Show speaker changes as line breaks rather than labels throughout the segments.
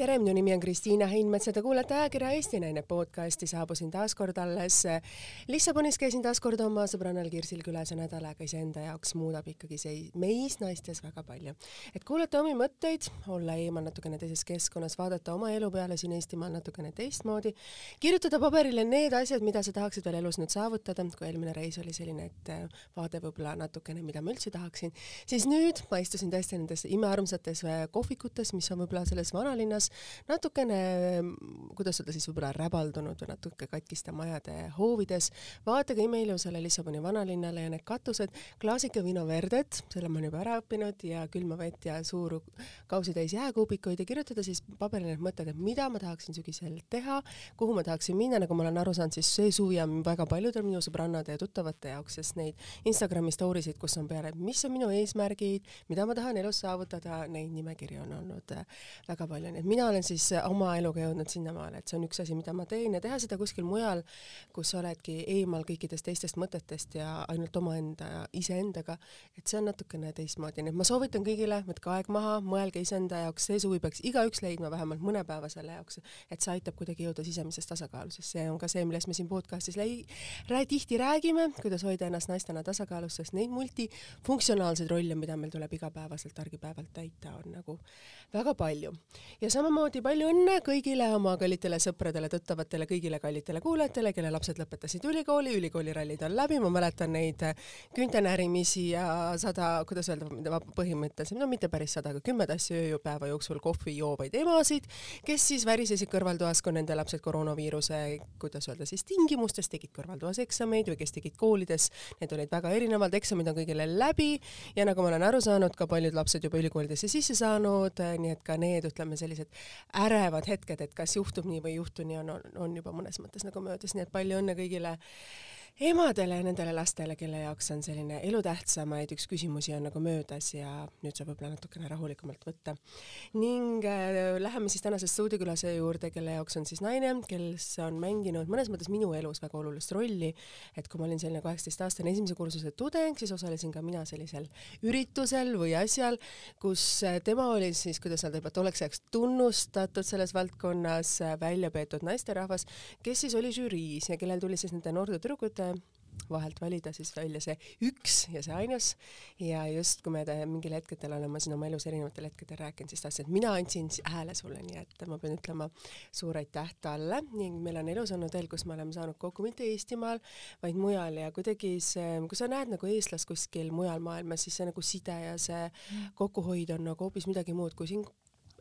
tere, minu nimi on Kristiina Heinmets ja te kuulate ajakirja Eesti Naine podcasti. saabusin taas kord alles Lissabonis, käisin taas kord oma sõbrannal Kirsil külas ja nädal aega iseenda jaoks muudab ikkagi see meis naistes väga palju. et kuulata omi mõtteid, olla eemal natukene teises keskkonnas, vaadata oma elu peale siin Eestimaal natukene teistmoodi, kirjutada paberile need asjad, mida sa tahaksid veel elus nüüd saavutada, kui eelmine reis oli selline, et vaade võib-olla natukene, mida ma üldse tahaksin, siis nüüd ma istusin tõesti nendes imearmsates kohvikutes, mis on võib-olla selles vanalinnas natukene, kuidas öelda siis võib-olla räbaldunud või natuke katkiste majade hoovides. vaatage imeilusale Lissaboni vanalinnale ja need katused, klaasike vino verdet, selle ma olen juba ära õppinud ja külma vett ja suur kausitäis jääkuubikuid ja kirjutada siis paberile need mõtted, et mida ma tahaksin sügisel teha, kuhu ma tahaksin minna, nagu ma olen aru saanud, siis see suvi on väga paljudel minu sõbrannade ja tuttavate jaoks, sest neid Instagrami story sid, kus on peale, mis on minu eesmärgid, mida ma tahan elus saavutada, neid nimekirju on olnud väga palju, nii et mina olen siis oma eluga jõudnud sinnamaale, et see on üks asi, mida ma teen ja teha seda kuskil mujal, kus oledki eemal kõikidest teistest mõtetest ja ainult omaenda, iseendaga, et see on natukene teistmoodi, nii et ma soovitan kõigile, võtke aeg maha, mõelge iseenda jaoks, see suvi peaks igaüks leidma vähemalt mõne päeva selle jaoks, et see aitab kuidagi jõuda sisemisest tasakaalu, sest see on ka see, millest me siin podcastis läi-, rää-, tihti räägime, kuidas hoida ennast naistena tasakaalus, sest neid multifunktsionaalseid rolle, mida meil tuleb igapäevaselt, argipäevalt täita, on nagu väga palju. ja samamoodi palju õnne kõigile oma kallitele sõpradele, tuttavatele, kõigile kallitele kuulajatele, kelle lapsed lõpetasid ülikooli, ülikoolirallid on läbi, ma mäletan neid küüntenärimisi ja sada, kuidas öelda, põhimõtteliselt, no mitte päris sada, aga kümme tassi ööpäeva jooksul kohvi joovaid emasid, kes siis värisesid kõrvaltoas, kui nende lapsed koroonaviiruse, kuidas öelda siis tingimustes tegid kõrvaltoas eksameid või kes tegid koolides, need olid väga erinevad, eksamid on kõigile läbi ja nagu ma olen aru saanud, ka paljud lapsed juba ülikoolidesse sisse saanud, nii et ka need, ütleme, sellised ärevad hetked, et kas juhtub nii või ei juhtu nii, on, on juba mõnes mõttes nagu möödas, nii et palju õnne kõigile emadele ja nendele lastele, kelle jaoks on selline elutähtsamaid üks küsimusi on nagu möödas ja nüüd saab võib-olla natukene rahulikumalt võtta. ning äh, läheme siis tänase stuudiokülase juurde, kelle jaoks on siis naine, kes on mänginud mõnes mõttes minu elus väga olulist rolli, et kui ma olin selline kaheksateistaastane esimese kursuse tudeng, siis osalesin ka mina sellisel üritusel või asjal, kus äh, tema oli siis, kuidas öelda, juba tolleks ajaks tunnustatud selles valdkonnas äh, välja peetud naisterahvas, kes siis oli žüriis ja kellel tuli siis nende noorte tüdrukute vahelt valida siis välja see üks ja see ainus. Ja just kui me mingil hetkedel oleme siin oma elus erinevatel hetkedel rääkinud, siis ta ütles, et mina andsin hääle sulle, nii et ma pean ütlema suur aitäh talle. Ning meil on elus olnud veel, kus me oleme saanud kokku mitte Eestimaal, vaid mujal. Ja kuidagi see, kui sa näed nagu eestlast kuskil mujal maailmas, siis see nagu side ja see kokkuhoid on nagu hoopis midagi muud kui siin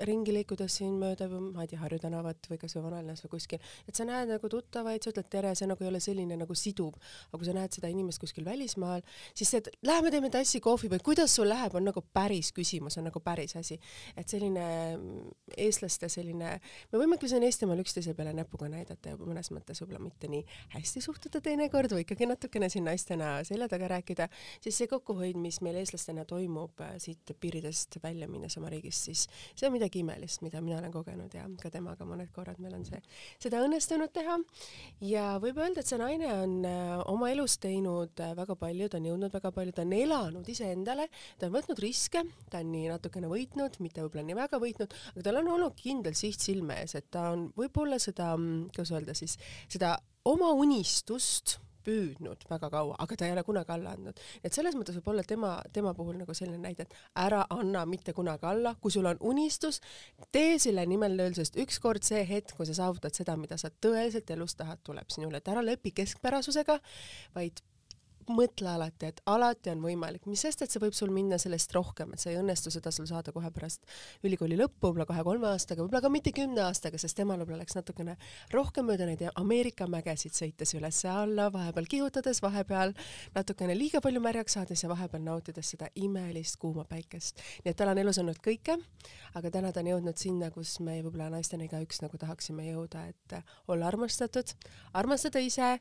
ringi liikudes siin mööda, ma ei tea, Harju tänavat või kasvõi vanalinnas või kuskil, et sa näed nagu tuttavaid, sa ütled tere, see nagu ei ole selline nagu siduv, aga kui sa näed seda inimest kuskil välismaal, siis see, et lähme teeme tassi kohvi või kuidas sul läheb, on nagu päris küsimus, on nagu päris asi. et selline eestlaste selline, me võime küll siin Eestimaal üksteise peale näpuga näidata ja mõnes mõttes võib-olla mitte nii hästi suhtuda teinekord või ikkagi natukene siin naistena selja taga rääkida, siis see kokkuhoid, mis meil eestlastena toimub äh, siit piiridest välja minnes oma riigist, siis see on midagi midagi imelist, mida mina olen kogenud ja ka temaga mõned korrad meil on see, seda õnnestunud teha. ja võib öelda, et see naine on äh, oma elus teinud äh, väga palju, ta on jõudnud väga palju, ta on elanud iseendale, ta on võtnud riske, ta on nii natukene võitnud, mitte võib-olla nii väga võitnud, aga tal on olnud kindel siht silme ees, et ta on võib-olla seda, mm, kuidas öelda siis, seda oma unistust püüdnud väga kaua, aga ta ei ole kunagi alla andnud. et selles mõttes võib olla tema, tema puhul nagu selline näide, et ära anna mitte kunagi alla, kui sul on unistus, tee selle nimel tööl, sest ükskord see hetk, kui sa saavutad seda, mida sa tõeliselt elus tahad, tuleb sinule, et ära lepi keskpärasusega, vaid mõtle alati, et alati on võimalik, mis sest, et see võib sul minna sellest rohkem, et see ei õnnestu seda sul saada kohe pärast ülikooli lõppu, võib-olla kahe-kolme aastaga, võib-olla ka mitte kümne aastaga, sest temal võib-olla läks natukene rohkem mööda neid Ameerika mägesid sõites üles-alla, vahepeal kihutades, vahepeal natukene liiga palju märjaks saades ja vahepeal nautides seda imelist kuuma päikest. nii et tal on elus olnud kõike, aga täna ta on jõudnud sinna, kus me võib-olla naistena igaüks nagu tahaksime jõuda, et olla armastatud, armastada ise,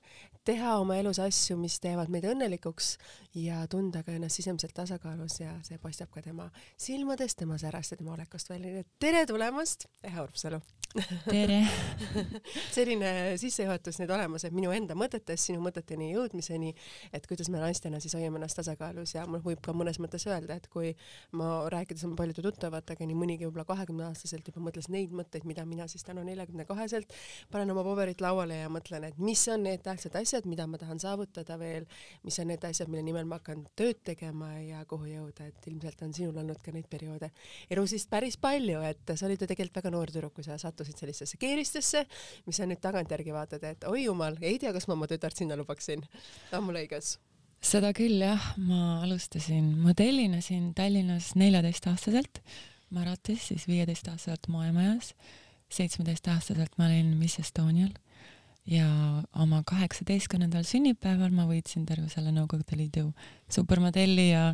teha oma elus asju, mis teevad meid õnnelikuks, õnnelikuks ja tunda ka ennast sisemiselt tasakaalus ja see paistab ka tema silmadest, tema särast ja tema olekust välja, tere tulemast, Eha Urpsalu!
Tere.
Selline sissejuhatus nüüd olemas, et minu enda mõtetest sinu mõteteni jõudmiseni, et kuidas me naistena siis hoiame ennast tasakaalus ja mul võib ka mõnes mõttes öelda, et kui ma rääkides oma paljude tuttavatega, nii mõnigi võib-olla kahekümneaastaselt juba mõtles neid mõtteid, mida mina siis täna neljakümne kaheselt panen oma paberit lauale ja mõtlen, et mis on need tähtsad asjad, mida ma tahan saavutada veel, mis on need asjad, mille nimel ma hakkan tööd tegema ja kuhu jõuda, et ilmselt on sinul olnud ka neid perioode elus vist päris palju, et sa olid ju tegelikult väga noor tüdruk, kui sa sattusid sellistesse keeristesse, mis sa nüüd tagantjärgi vaatad, et oi jumal, ei tea, kas ma oma tütart sinna lubaksin. on mul õigus?
seda küll jah, ma alustasin modellina siin Tallinnas neljateistaastaselt, Maratis siis viieteistaastaselt Moemajas, seitsmeteistaastaselt ma olin Miss Estonial ja oma kaheksateistkümnendal sünnipäeval ma võitsin terve selle Nõukogude Liidu supermodelli ja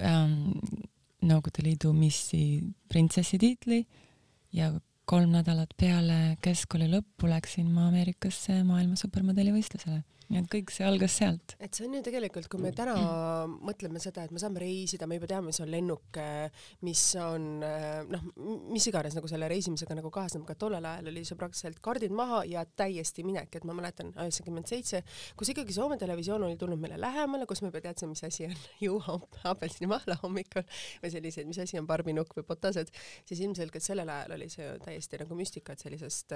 ähm, Nõukogude Liidu missi printsessi tiitli ja kolm nädalat peale keskkooli lõppu läksin ma Ameerikasse maailma supermodelli võistlusele nii et kõik see algas sealt.
et see on ju tegelikult, kui me täna mõtleme seda, et me saame reisida, me juba teame, mis on lennuk, mis on noh, mis iganes nagu selle reisimisega nagu kaasneb, aga tollel ajal oli see praktiliselt kardid maha ja täiesti minek, et ma mäletan üheksakümmend seitse, kus ikkagi Soome televisioon oli tulnud meile lähemale, kus me juba teadsime, mis asi on juua apelsinimahla hommikul või selliseid, mis asi on barbinukk või potased, siis ilmselgelt sellel ajal oli see ju täiesti nagu müstika, et sellisest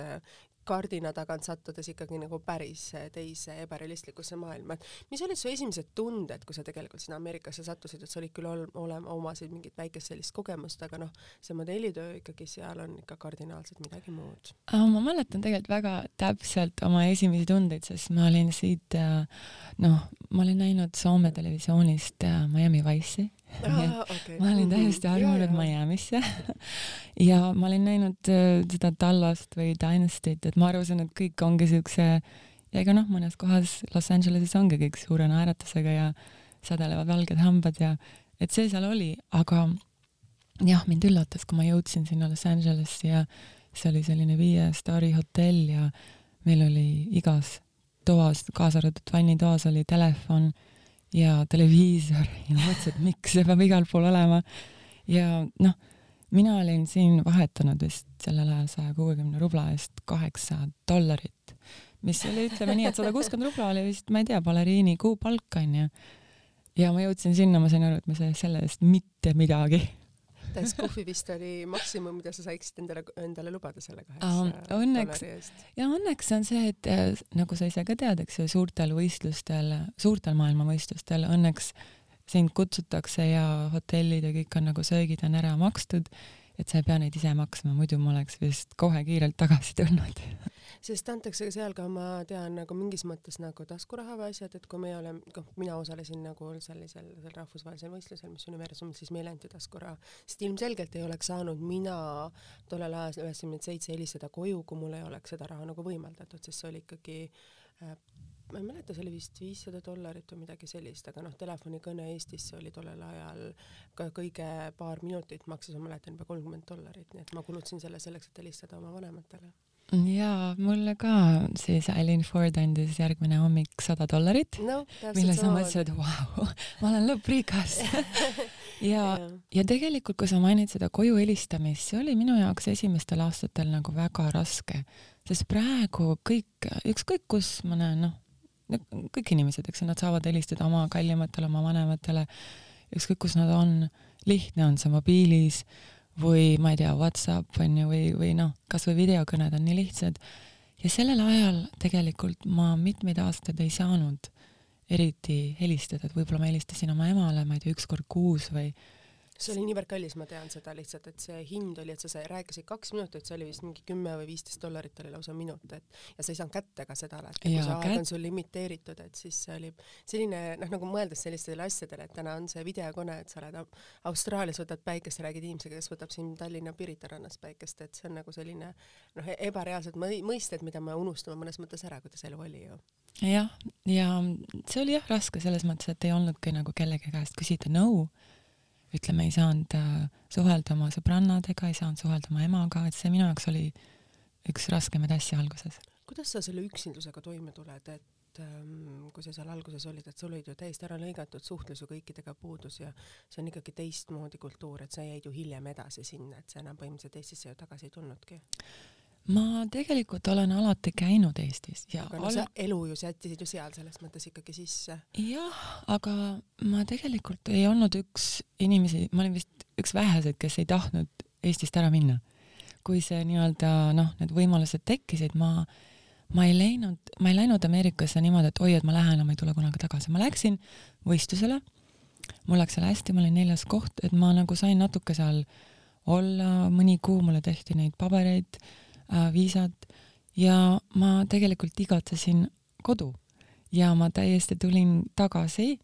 kardina tagant sattudes ikkagi nagu päris teise ebarealistlikusse maailma, et mis olid su esimesed tunded, kui sa tegelikult sinna Ameerikasse sattusid, et sa olid küll ol-, olema, omasid mingit väikest sellist kogemust, aga noh, see modellitöö ikkagi seal on ikka kardinaalselt midagi muud.
ma mäletan tegelikult väga täpselt oma esimesi tundeid, sest ma olin siit noh, ma olin näinud Soome televisioonist Miami Wice'i
Ah, okay.
ma olin täiesti harjunud Miami'sse ja ma olin näinud äh, seda Tallast või Dynasty't, et ma arvasin, et kõik ongi siukse ja ega noh, mõnes kohas Los Angeleses ongi kõik suure naeratusega ja sädelevad valged hambad ja et see seal oli, aga jah, mind üllatas, kui ma jõudsin sinna Los Angelesse ja see oli selline viie staari hotell ja meil oli igas toas, kaasa arvatud vannitoas oli telefon ja televiisor ja mõtlesin, et miks see peab igal pool olema. ja noh, mina olin siin vahetanud vist sellel ajal saja kuuekümne rubla eest kaheksa dollarit, mis oli, ütleme nii, et sada kuuskümmend rubla oli vist, ma ei tea, baleriini kuupalk onju. ja ma jõudsin sinna, ma sain aru, et ma sain selle eest mitte midagi.
Täis kohvi vist oli maksimum, mida sa saiksid endale, endale lubada selle kaheksa
um, õnneks, ja õnneks on see, et äh, nagu sa ise ka tead, eks ju, suurtel võistlustel, suurtel maailmavõistlustel õnneks sind kutsutakse ja hotellid ja kõik on nagu söögid on ära makstud, et sa ei pea neid ise maksma, muidu ma oleks vist kohe kiirelt tagasi tulnud.
Sest antakse seal ka, ma tean, nagu mingis mõttes nagu taskuraha või asjad, et kui me oleme, noh, mina osalesin nagu sellisel, sel rahvusvahelisel võistlusel, mis Universum, siis meile anti taskuraha, sest ilmselgelt ei oleks saanud mina tollel ajal üheksakümmend seitse helistada koju, kui mul ei oleks seda raha nagu võimaldatud, sest see oli ikkagi äh, ma ei mäleta, see oli vist viissada dollarit või midagi sellist, aga noh, telefonikõne Eestisse oli tollel ajal ka kõige paar minutit maksis, ma mäletan, juba kolmkümmend dollarit, nii et ma kulutasin selle selleks, et helistada oma vanematele.
Jaa, mulle ka siis Eileen Ford andis järgmine hommik sada dollarit
no,,
mille sa mõtlesid, et vau, ma olen lõpprikas. Ja, ja tegelikult, kui sa mainid seda koju helistamist, see oli minu jaoks esimestel aastatel nagu väga raske, sest praegu kõik, ükskõik kus ma näen, noh, kõik inimesed, eks ju, nad saavad helistada oma kallimatele, oma vanematele, ükskõik kus nad on, lihtne on see mobiilis või ma ei tea, Whatsapp on ju, või, või noh, kasvõi videokõned on nii lihtsad. ja sellel ajal tegelikult ma mitmeid aastaid ei saanud eriti helistada, et võib-olla ma helistasin oma emale, ma ei tea, üks kord kuus või
see oli niivõrd kallis, ma tean seda lihtsalt, et see hind oli, et sa, sa rääkisid kaks minutit, see oli vist mingi kümme või viisteist dollarit oli lausa minut, et ja sa ei saanud kätte ka seda alati, kui see aeg on sul limiteeritud, et siis see oli selline noh, nagu mõeldes sellistele asjadele, et täna on see videokõne, et sa oled Austraalias, võtad päikest, räägid inimesega, kes võtab siin Tallinna Pirita rannas päikest, et see on nagu selline noh, ebareaalsed mõisted, mida me unustame mõnes mõttes ära, kuidas elu oli ju.
Jah, ja see oli jah raske selles mõttes, et ei olnudki nagu kellegi käest küsida nõu no ütleme, ei saanud äh, suhelda oma sõbrannadega, ei saanud suhelda oma emaga, et see minu jaoks oli üks raskemaid asju alguses.
kuidas sa selle üksindusega toime tuled, et ähm, kui sa seal alguses olid, et sul olid ju täiesti ära lõigatud suhtlus ju kõikidega puudus ja see on ikkagi teistmoodi kultuur, et sa jäid ju hiljem edasi sinna, et sa enam põhimõtteliselt Eestisse ju tagasi ei tulnudki?
Ma tegelikult olen alati käinud Eestis ja
aga no sa elu ju sättisid ju seal selles mõttes ikkagi sisse.
jah, aga ma tegelikult ei olnud üks inimesi, ma olin vist üks väheseid, kes ei tahtnud Eestist ära minna. kui see nii-öelda noh, need võimalused tekkisid, ma, ma ei läinud, ma ei läinud Ameerikasse niimoodi, et oi, et ma lähen ma ei tule kunagi tagasi, ma läksin võistlusele, mul läks seal hästi, ma olin neljas koht, et ma nagu sain natuke seal olla, mõni kuu mulle tehti neid pabereid viisat ja ma tegelikult igatsesin kodu. Ja ma täiesti tulin tagasi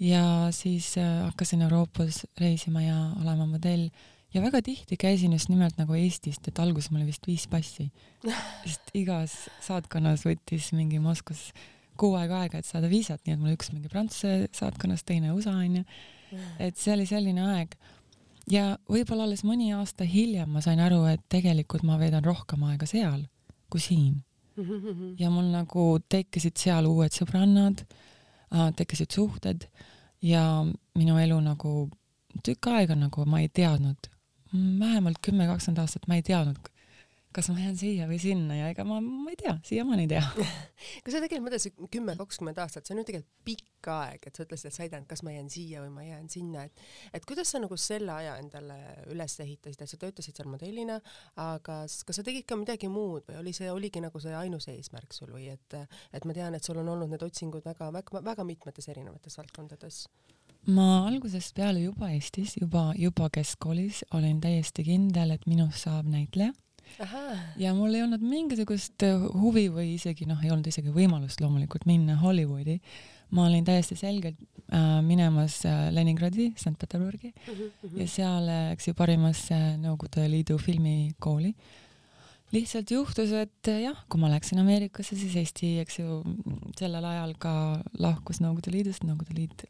ja siis äh, hakkasin Euroopas reisima ja olema modell. Ja väga tihti käisin just nimelt nagu Eestist, et alguses mul oli vist viis passi, sest igas saatkonnas võttis mingi Moskvas kuu aega aega, et saada viisat, nii et mul üks mingi Prantsuse saatkonnas, teine USA onju. et see oli selline aeg ja võib-olla alles mõni aasta hiljem ma sain aru, et tegelikult ma veedan rohkem aega seal kui siin. ja mul nagu tekkisid seal uued sõbrannad, tekkisid suhted ja minu elu nagu tükk aega nagu ma ei teadnud, vähemalt kümme, kakskümmend aastat ma ei teadnud, kas ma jään siia või sinna ja ega ma, ma ei tea, siiamaani ei tea
kui sa tegelikult mõtlesid kümme, kakskümmend aastat, see on ju tegelikult pikk aeg, et sa ütlesid, et sa ei teadnud, kas ma jään siia või ma jään sinna, et et kuidas sa nagu selle aja endale üles ehitasid, et sa töötasid seal modellina, aga kas sa tegid ka midagi muud või oli see, oligi nagu see ainus eesmärk sul või et, et ma tean, et sul on olnud need otsingud väga, väga, väga mitmetes erinevates valdkondades
ma algusest peale juba Eestis, juba, juba keskkoolis olin täiesti kindel, et minust saab näitleja. Ja mul ei olnud mingisugust huvi või isegi noh, ei olnud isegi võimalust loomulikult minna Hollywoodi. ma olin täiesti selgelt äh, minemas äh, Leningradi, Sankt-Peterburgi uh -huh. ja seal, eks ju, parimasse Nõukogude Liidu filmikooli lihtsalt juhtus, et jah, kui ma läksin Ameerikasse, siis Eesti, eks ju, sellel ajal ka lahkus Nõukogude Liidust, Nõukogude Liit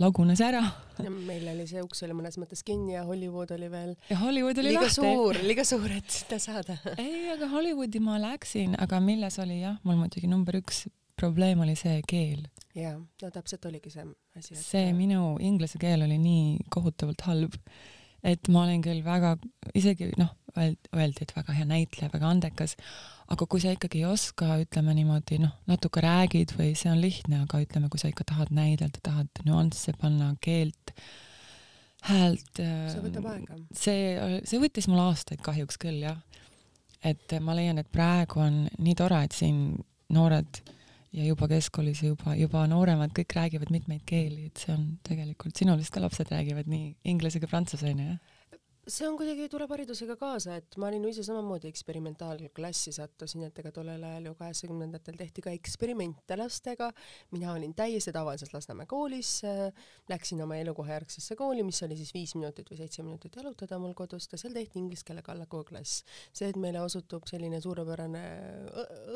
lagunes ära.
ja meil oli see uks oli mõnes mõttes kinni ja Hollywood oli veel.
ja Hollywood oli
liiga
lahti.
suur, liiga suur, et sinna saada
ei, aga Hollywoodi ma läksin, aga milles oli jah, mul muidugi number üks probleem oli see keel.
jaa, no täpselt oligi see asi.
see minu inglise keel oli nii kohutavalt halb, et ma olin küll väga, isegi noh öeldi, et väga hea näitleja, väga andekas, aga kui sa ikkagi ei oska, ütleme niimoodi, noh, natuke räägid või see on lihtne, aga ütleme, kui sa ikka tahad näidelda, tahad nüansse panna, keelt, häält.
see võtab aega.
see, see võttis mul aastaid kahjuks küll, jah. et ma leian, et praegu on nii tore, et siin noored ja juba keskkoolis juba, juba nooremad kõik räägivad mitmeid keeli, et see on tegelikult, sinul vist ka lapsed räägivad nii inglise kui prantsuse onju, jah?
See on kuidagi, tuleb haridusega kaasa, et ma olin ju ise samamoodi eksperimentaalklassi sattusin, et ega tollel ajal ju kaheksakümnendatel tehti ka eksperimente lastega, mina olin täiesti tavaliselt Lasnamäe koolis äh,, läksin oma elukohajärgsesse kooli, mis oli siis viis minutit või seitse minutit jalutada mul kodust ja seal tehti inglise keele kallakuklass. see, et meile osutub selline suurepärane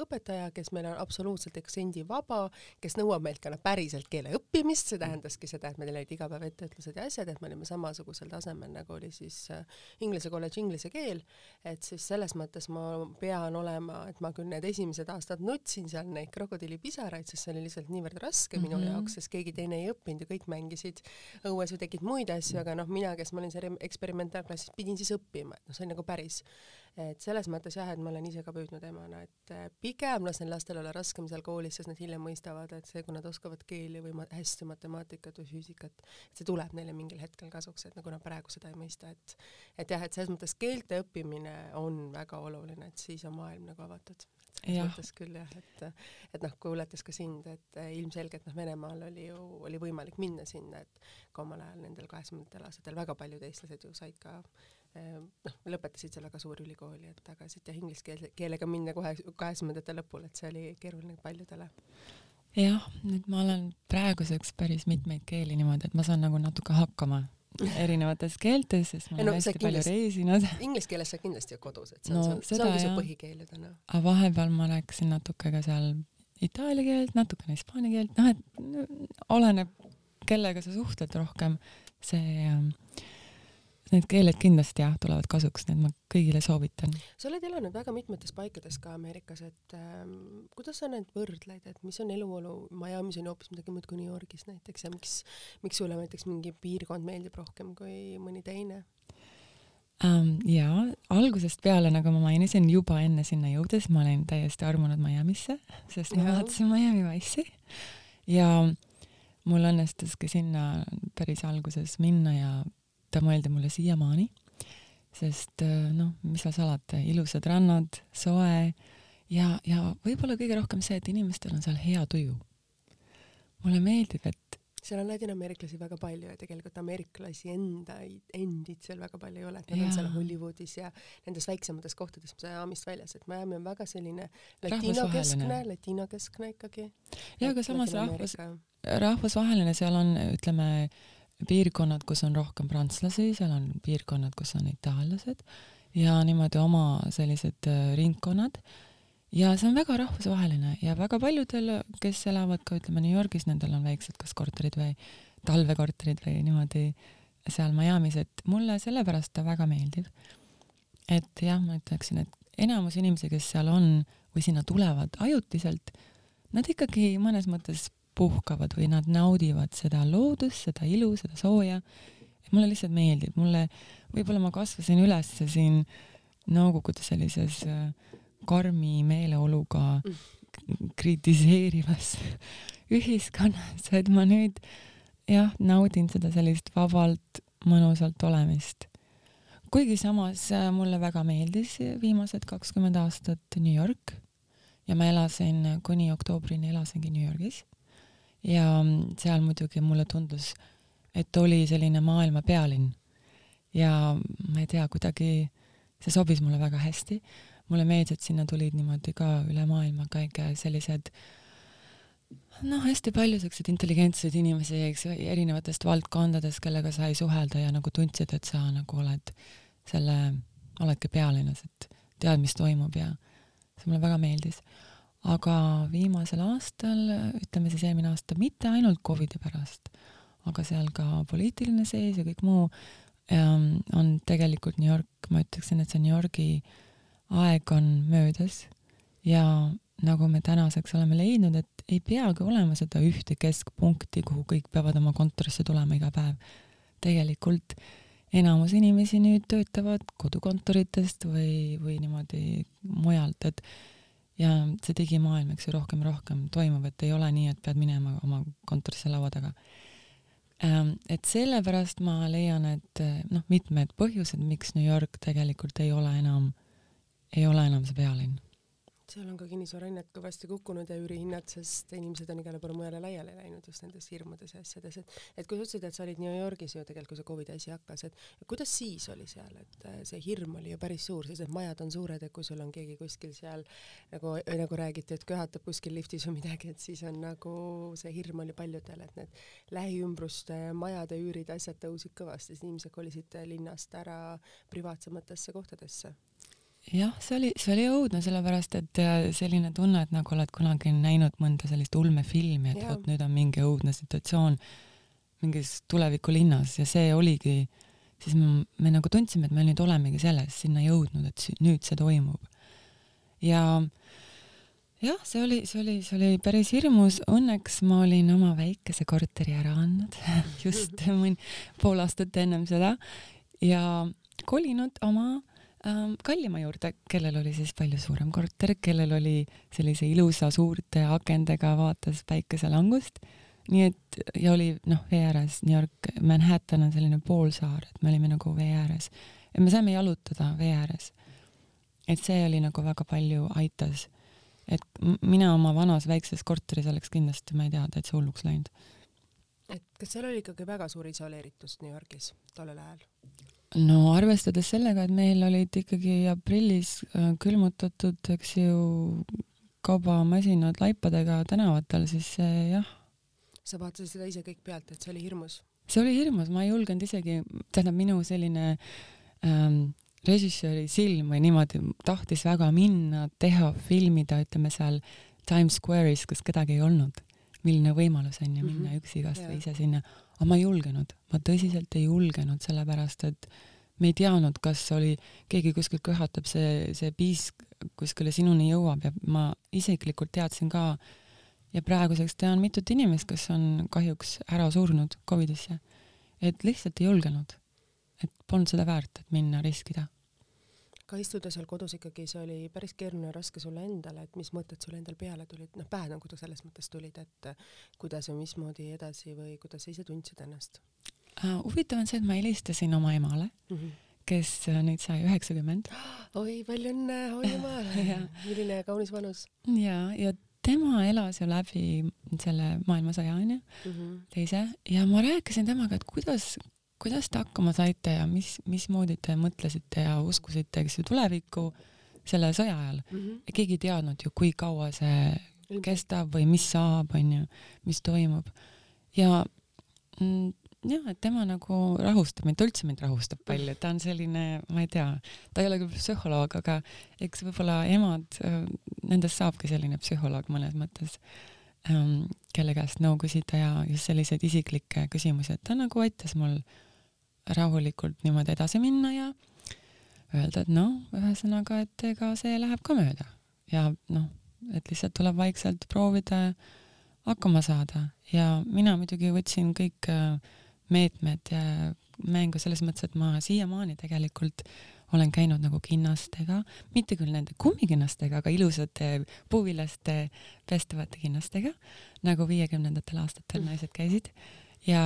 õpetaja, kes meil on absoluutselt aktsendivaba, kes nõuab meilt ka noh, päriselt keele õppimist, see tähendaski seda, et meil olid iga päev etteütlused ja asjad, et me olime samasugusel tasemel, nagu oli siis äh, inglise kolledž inglise keel, et siis selles mõttes ma pean olema, et ma küll need esimesed aastad nutsin seal neid krokodillipisaraid, sest see oli lihtsalt niivõrd raske mm -hmm. minu mhm. jaoks, sest keegi teine ei õppinud ja kõik mängisid õues või tegid muid asju, aga noh, mina, kes ma olin seal eksperimentaalklassis, pidin siis õppima, et noh, see oli nagu päris et selles mõttes jah, et ma olen ise ka püüdnud emana, et äh, pigem lasen lastel olla raskem seal koolis, sest nad hiljem mõistavad, et see, kui nad oskavad keeli või ma hästi matemaatikat või füüsikat, et see tuleb neile mingil hetkel kasuks, et nagu nad praegu seda ei mõista, et et jah, et selles mõttes keelte õppimine on väga oluline, et siis on maailm nagu avatud. Mõttes küll jah, et et noh, kuulates ka sind, et äh, ilmselgelt noh, Venemaal oli ju, oli võimalik minna sinna, et ka omal ajal nendel kaheksakümnendatel aastatel väga paljud eestlased ju said ka noh, lõpetasid seal väga suuri ülikooli, et aga siit jah, inglise keele, keelega minna kohe kaheksakümnendate lõpul, et see oli keeruline paljudele.
jah, nüüd ma olen praeguseks päris mitmeid keeli niimoodi, et ma saan nagu natuke hakkama erinevates keeltes, sest ma olen no, hästi palju reisinud.
Inglise keeles sa kindlasti kodus, et see on no,, see ongi su põhikeel ju täna.
aga vahepeal ma rääkisin natuke ka seal itaalia keelt, natukene hispaania keelt, noh et oleneb, kellega sa suhtled rohkem, see äh, Need keeled kindlasti jah, tulevad kasuks, need ma kõigile soovitan.
sa oled elanud väga mitmetes paikades ka Ameerikas, et ähm, kuidas sa need võrdled, et mis on eluolu Miami's on ju hoopis midagi muud kui New Yorgis näiteks ja miks, miks sulle näiteks mingi piirkond meeldib rohkem kui mõni teine?
um,? jaa, algusest peale, nagu ma mainisin, juba enne sinna jõudes ma olin täiesti armunud Miami'sse, sest ma vaatasin Miami Wice'i ja mul õnnestuski sinna päris alguses minna ja ta mõeldi mulle siiamaani, sest äh, noh, mis seal salata, ilusad rannad, soe ja, ja võib-olla kõige rohkem see, et inimestel on seal hea tuju. mulle meeldib, et
seal on ladinaameeriklasi väga palju ja tegelikult ameeriklasi enda, endid seal väga palju ei ole, et nad on seal Hollywoodis ja nendes väiksemates kohtades Miami'st väljas, et Miami on väga selline latinokeskne, latinokeskne ikkagi.
ja aga samas rahvus, rahvusvaheline, seal on, ütleme, piirkonnad, kus on rohkem prantslasi, seal on piirkonnad, kus on itaallased ja niimoodi oma sellised äh, ringkonnad ja see on väga rahvusvaheline ja väga paljudel, kes elavad ka ütleme New Yorgis, nendel on väiksed kas korterid või talvekorterid või niimoodi seal Miami's, et mulle sellepärast ta väga meeldib. et jah, ma ütleksin, et enamus inimesi, kes seal on või sinna tulevad ajutiselt, nad ikkagi mõnes mõttes puhkavad või nad naudivad seda loodust, seda ilu, seda sooja. mulle lihtsalt meeldib, mulle, võib-olla ma kasvasin üles siin Nõukogude sellises äh, karmi meeleoluga kritiseerivas ühiskonnas, et ma nüüd jah, naudin seda sellist vabalt mõnusalt olemist. kuigi samas äh, mulle väga meeldis viimased kakskümmend aastat New York ja ma elasin kuni oktoobrini elasingi New Yorgis ja seal muidugi mulle tundus, et oli selline maailma pealinn ja ma ei tea, kuidagi see sobis mulle väga hästi mulle meeldis, et sinna tulid niimoodi ka üle maailma kõik sellised noh, hästi palju siukseid intelligentseid inimesi, eks ju, erinevatest valdkondadest, kellega sai suhelda ja nagu tundsid, et sa nagu oled selle, oledki pealinnas, et tead, mis toimub ja see mulle väga meeldis. Aga viimasel aastal, ütleme siis eelmine aasta, mitte ainult Covidi pärast, aga seal ka poliitiline seis ja kõik muu ähm, on tegelikult New York, ma ütleksin, et see New Yorgi aeg on möödas ja nagu me tänaseks oleme leidnud, et ei peagi olema seda ühte keskpunkti, kuhu kõik peavad oma kontorisse tulema iga päev. tegelikult enamus inimesi nüüd töötavad kodukontoritest või, või niimoodi mujalt, et ja see digimaailm, eks ju, rohkem ja rohkem toimub, et ei ole nii, et pead minema oma kontorisse laua taga. Ähm, et sellepärast ma leian, et noh, mitmed põhjused, miks New York tegelikult ei ole enam ei ole enam see pealinn.
Seal on ka kinnisvarahinnad kõvasti kukkunud ja üürihinnad, sest inimesed on igale poole mujale laiali läinud just nendes hirmudes ja asjades, et et kui sa ütlesid, et sa olid New Yorgis ju tegelikult, kui see Covidi asi hakkas, et kuidas siis oli seal, et äh, see hirm oli ju päris suur, sest need majad on suured, et kui sul on keegi kuskil seal nagu, nagu räägiti, et köhatab kuskil liftis või midagi, et siis on nagu see hirm oli paljudel, et need lähiümbruste majade üürid, asjad tõusid kõvasti, sest inimesed kolisid linnast ära privaatsematesse kohtadesse
jah, see oli, see oli õudne, sellepärast et äh, selline tunne, et nagu oled kunagi näinud mõnda sellist ulmefilmi, et vot nüüd on mingi õudne situatsioon mingis tulevikulinnas ja see oligi, siis me, me nagu tundsime, et me nüüd olemegi selles, sinna jõudnud, et nüüd see toimub. ja jah, see oli, see oli, see oli päris hirmus, õnneks ma olin oma väikese korteri ära andnud just mõni pool aastat ennem seda ja kolinud oma kallima juurde, kellel oli siis palju suurem korter, kellel oli sellise ilusa suurte akendega vaatas päikeselangust. nii et ja oli noh, vee ääres, New York, Manhattan on selline poolsaar, et me olime nagu vee ääres ja me saime jalutada vee ääres. et see oli nagu väga palju aitas. et mina oma vanas väikses korteris oleks kindlasti, ma ei tea, täitsa hulluks läinud.
et kas seal oli ikkagi väga suur isoleeritus New Yorgis tollel ajal?
No arvestades sellega, et meil olid ikkagi aprillis äh, külmutatud, eks ju, kaubamasinad laipadega tänavatel, siis see jah.
sa vaatasid seda ise kõik pealt, et see oli hirmus?
see oli hirmus, ma ei julgenud isegi, tähendab minu selline ähm, režissööri silm või niimoodi tahtis väga minna, teha, filmida, ütleme seal Times Square'is, kus kedagi ei olnud. milline võimalus on ju minna mm -hmm. üksi kasvõi ise sinna aga ma ei julgenud, ma tõsiselt ei julgenud, sellepärast et me ei teadnud, kas oli, keegi kuskil köhatab, see, see piisk kuskile sinuni jõuab ja ma isiklikult teadsin ka ja praeguseks tean mitut inimest, kes on kahjuks ära surnud Covidisse. et lihtsalt ei julgenud. et polnud seda väärt, et minna riskida.
Aga istuda seal kodus ikkagi, see oli päris keeruline ja raske sulle endale, et mis mõtted sul endal peale tulid, noh pähe nagu selles mõttes tulid, et kuidas ja mismoodi edasi või kuidas sa ise tundsid ennast
uh,? huvitav on see, et ma helistasin oma emale mm, -hmm. kes äh, nüüd sai üheksakümmend.
oi, palju õnne, oi jumal milline kaunis vanus.
ja, ja tema elas ju läbi selle maailmasõja onju mm, -hmm. teise, ja ma rääkisin temaga, et kuidas, kuidas te hakkama saite ja mis, mismoodi te mõtlesite ja uskusite, eks ju, tulevikku selle sõja ajal mm. -hmm. keegi ei teadnud ju, kui kaua see kestab või mis saab, onju, mis toimub. ja mm, jah, et tema nagu rahustab mind, ta üldse mind rahustab palju, ta on selline, ma ei tea, ta ei ole küll psühholoog, aga eks võib-olla emad, äh, nendest saabki selline psühholoog mõnes mõttes, ähm, kelle käest nõu küsida ja just selliseid isiklikke küsimusi, et ta nagu aitas mul rahulikult niimoodi edasi minna ja öelda, et noh, ühesõnaga, et ega see läheb ka mööda. Ja noh, et lihtsalt tuleb vaikselt proovida hakkama saada. Ja mina muidugi võtsin kõik äh, meetmed mängu selles mõttes, et ma siiamaani tegelikult olen käinud nagu kinnastega, mitte küll nende kummikinnastega, aga ilusate puuviljaste pestavate kinnastega, nagu viiekümnendatel aastatel naised käisid. Ja,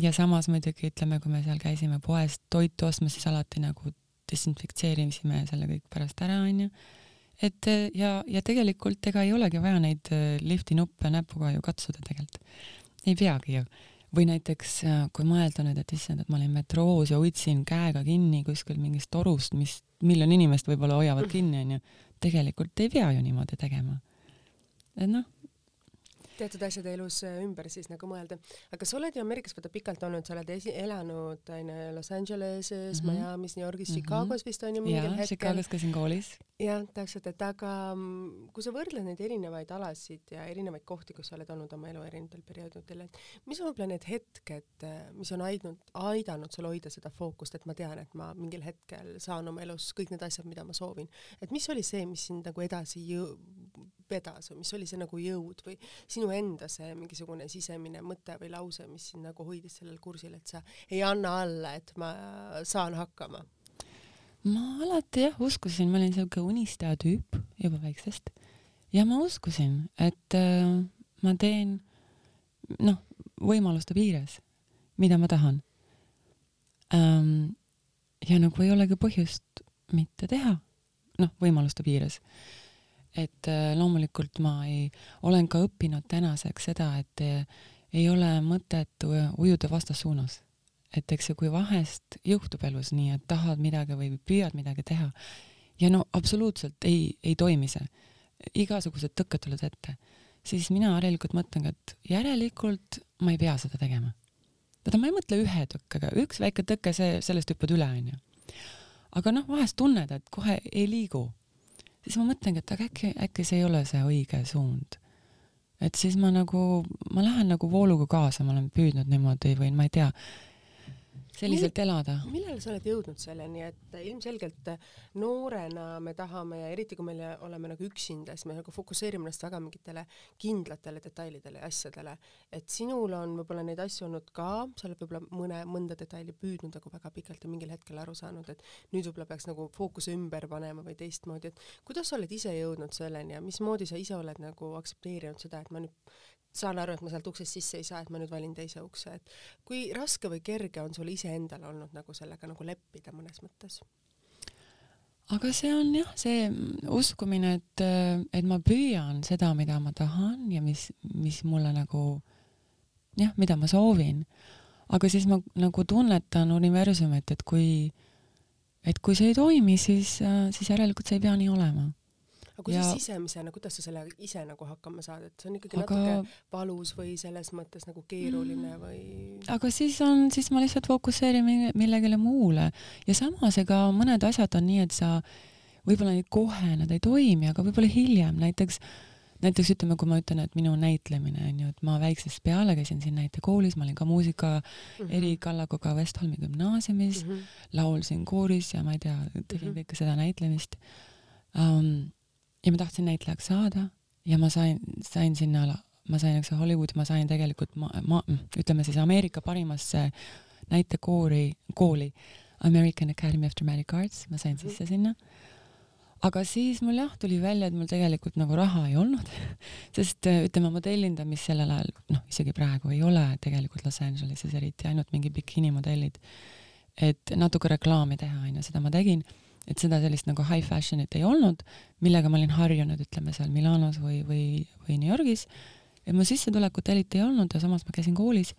ja samas muidugi ütleme, kui me seal käisime poest toitu ostmas, siis alati nagu desinfitseerisime selle kõik pärast ära, onju. et ja, ja tegelikult ega ei olegi vaja neid lifti nuppe näpuga ju katsuda tegelikult. ei peagi ju või näiteks äh, kui mõelda nüüd, et issand, et ma olin metroos ja hoidsin käega kinni kuskil mingist torust, mis miljon inimest võib-olla hoiavad kinni, onju. tegelikult ei pea ju niimoodi tegema. et noh,
teatud asjade elus äh, ümber siis nagu mõelda. aga sa oled ju Ameerikas vaata pikalt olnud, sa oled esi-, elanud onju Los Angeleses mm, -hmm. Miami's, New Yorgis mm, -hmm. Chicagos vist onju mingil
ja, hetkel. Chicagos käisin koolis.
jah, täpselt, et aga mm, kui sa võrdled neid erinevaid alasid ja erinevaid kohti, kus sa oled olnud oma elu erinevatel perioodidel, et mis on võib-olla need hetked, äh, mis on aidanud, aidanud sul hoida seda fookust, et ma tean, et ma mingil hetkel saan oma elus kõik need asjad, mida ma soovin. et mis oli see, mis sind nagu edasi jõ-, vedas või mis oli see nagu jõud või sinu enda see mingisugune sisemine mõte või lause, mis sind nagu hoidis sellel kursil, et sa ei anna alla, et ma saan hakkama?
ma alati jah uskusin, ma olin siuke unistaja tüüp juba väiksest ja ma uskusin, et äh, ma teen noh, võimaluste piires, mida ma tahan ähm,. ja nagu ei olegi põhjust mitte teha, noh, võimaluste piires et äh, loomulikult ma ei, olen ka õppinud tänaseks seda, et äh, ei ole mõtet ujuda vastassuunas. et eks ju, kui vahest juhtub elus nii, et tahad midagi või püüad midagi teha ja no absoluutselt ei, ei toimi see, igasugused tõkked tulevad ette, siis mina harilikult mõtlengi, et järelikult ma ei pea seda tegema. vaata, ma ei mõtle ühe tõkkega, üks väike tõke, see, sellest hüppad üle, onju. aga noh, vahest tunned, et kohe ei liigu siis ma mõtlengi, et aga äkki, äkki see ei ole see õige suund. et siis ma nagu, ma lähen nagu vooluga kaasa, ma olen püüdnud niimoodi või ma ei tea, selliselt Mil, elada.
millal sa oled jõudnud selleni, et ilmselgelt noorena me tahame ja eriti kui me oleme nagu üksinda, siis me nagu fokusseerime ennast väga mingitele kindlatele detailidele ja asjadele. et sinul on võib-olla neid asju olnud ka, sa oled võib-olla mõne, mõnda detaili püüdnud nagu väga pikalt ja mingil hetkel aru saanud, et nüüd võib-olla peaks nagu fookuse ümber panema või teistmoodi, et kuidas sa oled ise jõudnud selleni ja mismoodi sa ise oled nagu aktsepteerinud seda, et ma nüüd saan aru, et ma sealt uksest sisse ei saa, et ma nüüd valin teise ukse, et kui raske või kerge on sul iseendal olnud nagu sellega nagu leppida mõnes mõttes?
aga see on jah, see uskumine, et, et ma püüan seda, mida ma tahan ja mis, mis mulle nagu jah, mida ma soovin. aga siis ma nagu tunnetan universumit, et kui, et kui see ei toimi, siis, siis järelikult see ei pea nii olema
aga kuidas ja... sisemisena, kuidas sa sellega ise nagu hakkama saad, et see on ikkagi aga... natuke valus või selles mõttes nagu keeruline mm. või?
aga siis on, siis ma lihtsalt fokusseerin millegile muule ja samas ega mõned asjad on nii, et sa võib-olla kohe nad ei toimi, aga võib-olla hiljem, näiteks näiteks ütleme, kui ma ütlen, et minu näitlemine on ju, et ma väiksest peale käisin siin näitekoolis, ma olin ka muusika mm -hmm. erikallakuga Westholmi gümnaasiumis mm, -hmm. laulsin kooris ja ma ei tea, tegin mm -hmm. kõike seda näitlemist um, ja ma tahtsin näitlejaks saada ja ma sain, sain sinna, ma sain, eks Hollywoodi, ma sain tegelikult ma, ma, ütleme siis Ameerika parimasse näitekoori, kooli American Academy of Dramatic Arts, ma sain
Mhm.
sisse sinna. aga siis mul jah, tuli välja, et mul tegelikult nagu raha ei olnud sest ütleme, modellindamist sellel ajal, noh, isegi praegu ei ole tegelikult Los Angeleses eriti, ainult mingi bikiinimodellid. et natuke reklaami teha, onju, seda ma tegin, et seda sellist nagu high fashion'it ei olnud, millega ma olin harjunud, ütleme seal Milanos või, või, või New Yorgis. et mu sissetulekut eriti ei olnud ja samas ma käisin koolis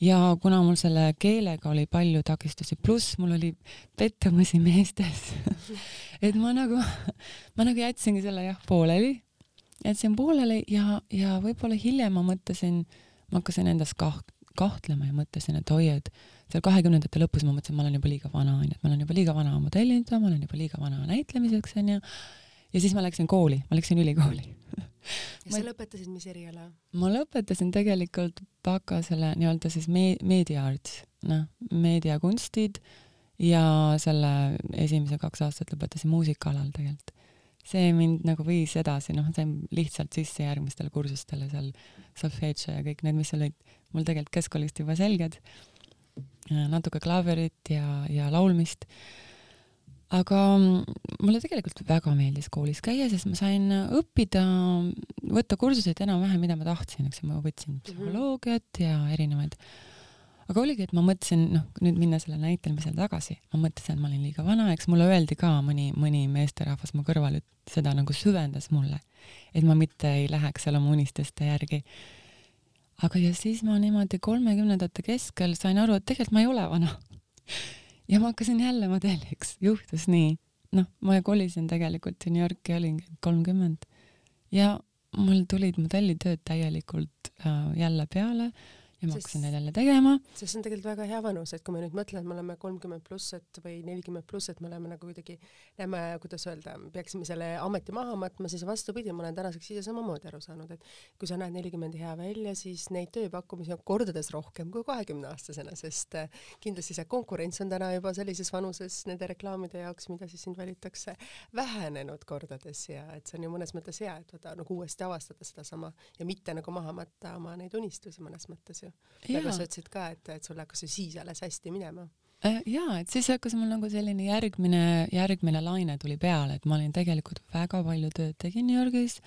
ja kuna mul selle keelega oli palju takistusi, pluss mul oli pettumusi meestes et ma nagu, ma nagu jätsingi selle jah pooleli, jätsin pooleli ja, ja võib-olla hiljem ma mõtlesin, ma hakkasin endas kah-, kahtlema ja mõtlesin, et oi, et seal kahekümnendate lõpus ma mõtlesin, ma olen juba liiga vana, onju, et ma olen juba liiga vana modellinda, ma olen juba liiga vana näitlemiseks, onju. ja siis ma läksin kooli, ma läksin ülikooli
ja sa lõpetasid mis eriala?
ma lõpetasin tegelikult baka selle nii-öelda siis me-, meedia arts, noh, meediakunstid ja selle esimese kaks aastat lõpetasin muusikaalal tegelikult. see mind nagu viis edasi, noh, sain lihtsalt sisse järgmistele kursustele seal solfedžo ja kõik need, mis olid mul tegelikult keskkoolist juba selged. Natuke klaverit ja, ja laulmist. Aga mulle tegelikult väga meeldis koolis käia, sest ma sain õppida, võtta kursuseid enam-vähem, mida ma tahtsin, eks ju, ma võtsin psühholoogiat ja erinevaid. aga oligi, et ma mõtlesin, noh, nüüd minna selle näitlemisele tagasi, ma mõtlesin, et ma olin liiga vana, eks mulle öeldi ka mõni, mõni meesterahvas mu kõrval, et seda nagu süvendas mulle, et ma mitte ei läheks seal oma unistuste järgi. Aga ja siis ma niimoodi kolmekümnendate keskel sain aru, et tegelikult ma ei ole vana. Ja ma hakkasin jälle modelliks, juhtus nii. noh, ma kolisin tegelikult New Yorki, olin kolmkümmend. Ja mul tulid modellitööd täielikult äh, jälle peale ja ma hakkasin neid jälle tegema.
sest see on tegelikult väga hea vanus, et kui me nüüd mõtleme, et me oleme kolmkümmend pluss, et või nelikümmend pluss, et me oleme nagu kuidagi, näeme, kuidas öelda, peaksime selle ameti maha matma, siis vastupidi, ma olen tänaseks ise samamoodi aru saanud, et kui sa näed nelikümmend hea välja, siis neid tööpakkumisi on kordades rohkem kui kahekümneaastasena, sest äh, kindlasti see konkurents on täna juba sellises vanuses nende reklaamide jaoks, mida siis sind valitakse, vähenenud kordades ja et see on ju mõnes mõttes hea, et vaata nagu uuesti avastada sedasama ja mitte nagu maha matta oma neid unistusi mõnes mõttes ju ju. nagu sa ütlesid ka, et, et sul hakkas ju siis alles hästi minema.
Äh, jaa, et siis hakkas mul nagu selline järgmine, järgmine laine tuli peale, et ma olin tegelikult väga palju tööd tegin New Yorgis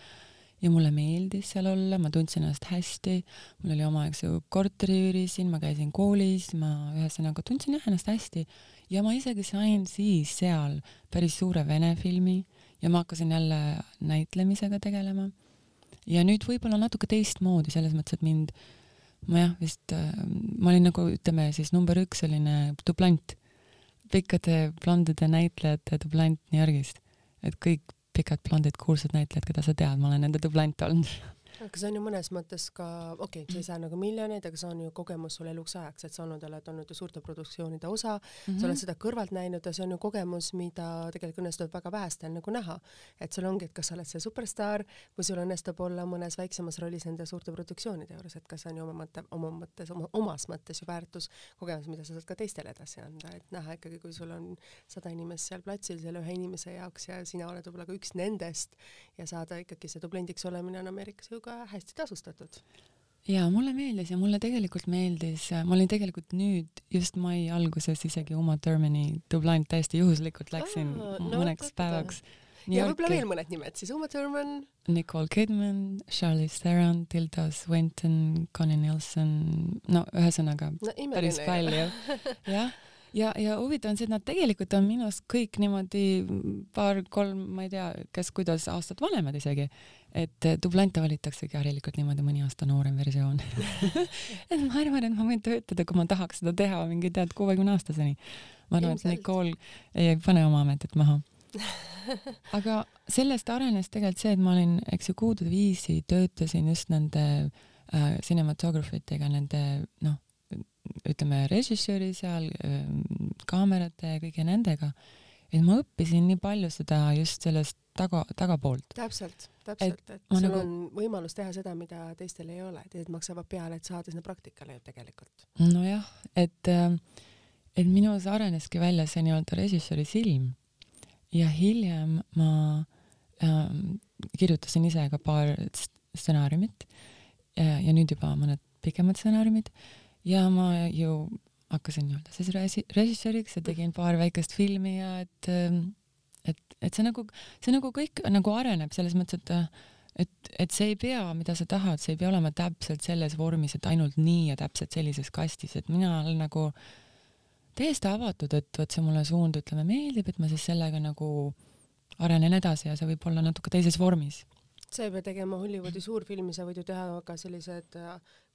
ja mulle meeldis seal olla, ma tundsin ennast hästi, mul oli omaaegse korteri üürisin, ma käisin koolis, ma ühesõnaga tundsin jah ennast hästi ja ma isegi sain siis seal päris suure vene filmi ja ma hakkasin jälle näitlemisega tegelema. ja nüüd võib-olla natuke teistmoodi, selles mõttes, et mind äh, ma jah, vist, äh, ma olin nagu ütleme siis number üks selline dublant, pikkade blondide näitlejate dublant New Yorgist. et kõik pikad blondid kuulsad näitlejad, keda sa tead, ma olen nende dublant olnud
aga see on ju mõnes mõttes ka, okei okay,, sa ei saa nagu miljoneid, aga see on ju kogemus sul eluks ajaks, et sa olnud, oled olnud ju suurte produktsioonide osa mm, -hmm. sa oled seda kõrvalt näinud ja see on ju kogemus, mida tegelikult õnnestub väga vähestel nagu näha. et sul ongi, et kas sa oled see superstaar või sul õnnestub olla mõnes väiksemas rollis nende suurte produktsioonide juures, et kas see on ju oma mõte, oma mõttes, oma, omas mõttes ju väärtus, kogemus, mida sa saad ka teistele edasi anda, et näha ikkagi, kui sul on sada inimest seal platsil selle ühe inimese jaoks ja sina oled võib-olla ka üks nendest ja saada ikkagi see dublendiks olemine on Ameerikas ju ka ka hästi tasustatud.
ja mulle meeldis ja mulle tegelikult meeldis, ma olin tegelikult nüüd just mai alguses isegi Uma Thurmani dublant täiesti juhuslikult läksin Aa, no, mõneks võtta. päevaks.
ja võib-olla veel mõned nimed siis, Uma Thurman.
Nicole Kidman, Charlize Theron, Tilda Swinton, Connie Nielsen, no ühesõnaga no, päris palju jah ja, ja huvitav on see, et nad tegelikult on minust kõik niimoodi paar-kolm, ma ei tea, kes kuidas aastat vanemad isegi, et dublante valitaksegi harilikult niimoodi mõni aasta noorem versioon. Et ma arvan, et ma võin töötada, kui ma tahaks seda teha mingi tead kuuekümne aastaseni. ma arvan, et Nicole ei pane oma ametit maha. Aga sellest arenes tegelikult see, et ma olin, eks ju, kuude viisi töötasin just nende äh, cinematography tega, nende noh, ütleme režissööri seal, ähm, kaamerate ja kõige nendega, et ma õppisin nii palju seda just sellest taga, tagapoolt.
täpselt, täpselt, et, et sul nagu... on võimalus teha seda, mida teistel ei ole, teised maksavad peale, et saada sinna praktikale ju tegelikult.
nojah, et, ähm, et minus areneski välja see nii-öelda režissööri silm ja hiljem ma ähm, kirjutasin ise ka paar stsenaariumit ja, ja nüüd juba mõned pikemad stsenaariumid ja ma ju hakkasin nii-öelda siis resi-, režissööriks ja tegin paar väikest filmi ja et, ähm, et, et see nagu, see nagu kõik nagu areneb selles mõttes, et et, et see ei pea, mida sa tahad, see ei pea olema täpselt selles vormis, et ainult nii ja täpselt sellises kastis, et mina olen nagu täiesti avatud, et vot see mulle suund, ütleme, meeldib, et ma siis sellega nagu arenen edasi ja see võib olla natuke teises vormis
sa ei pea tegema Hollywoodi suurfilmi, sa võid ju teha ka sellised,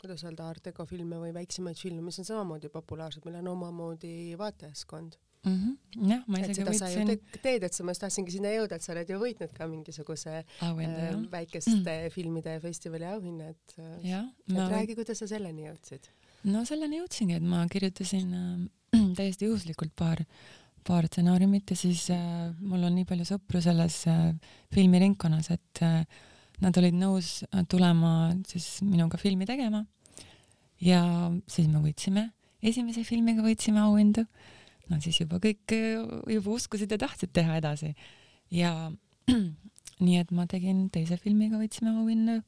kuidas öelda, art deco filme või väiksemaid filme, mis on samamoodi populaarsed, millel on omamoodi vaatajaskond
mm. -hmm. jah, ma isegi võitsin.
Te teed, et sa, ma just tahtsingi sinna jõuda, et sa oled ju võitnud ka mingisuguse
auhinda,
äh, väikeste mm. filmide festivali auhinna, et, et ma... räägi, kuidas sa selleni jõudsid?
no selleni jõudsingi, et ma kirjutasin äh, täiesti juhuslikult paar, paar stsenaariumit ja siis äh, mul on nii palju sõpru selles äh, filmiringkonnas, et äh, nad olid nõus äh, tulema siis minuga filmi tegema. ja siis me võitsime, esimese filmiga võitsime auhindu no siis juba kõik eh, juba uskusid ja tahtsid teha edasi. ja nii et ma tegin teise filmiga, võtsime auhinna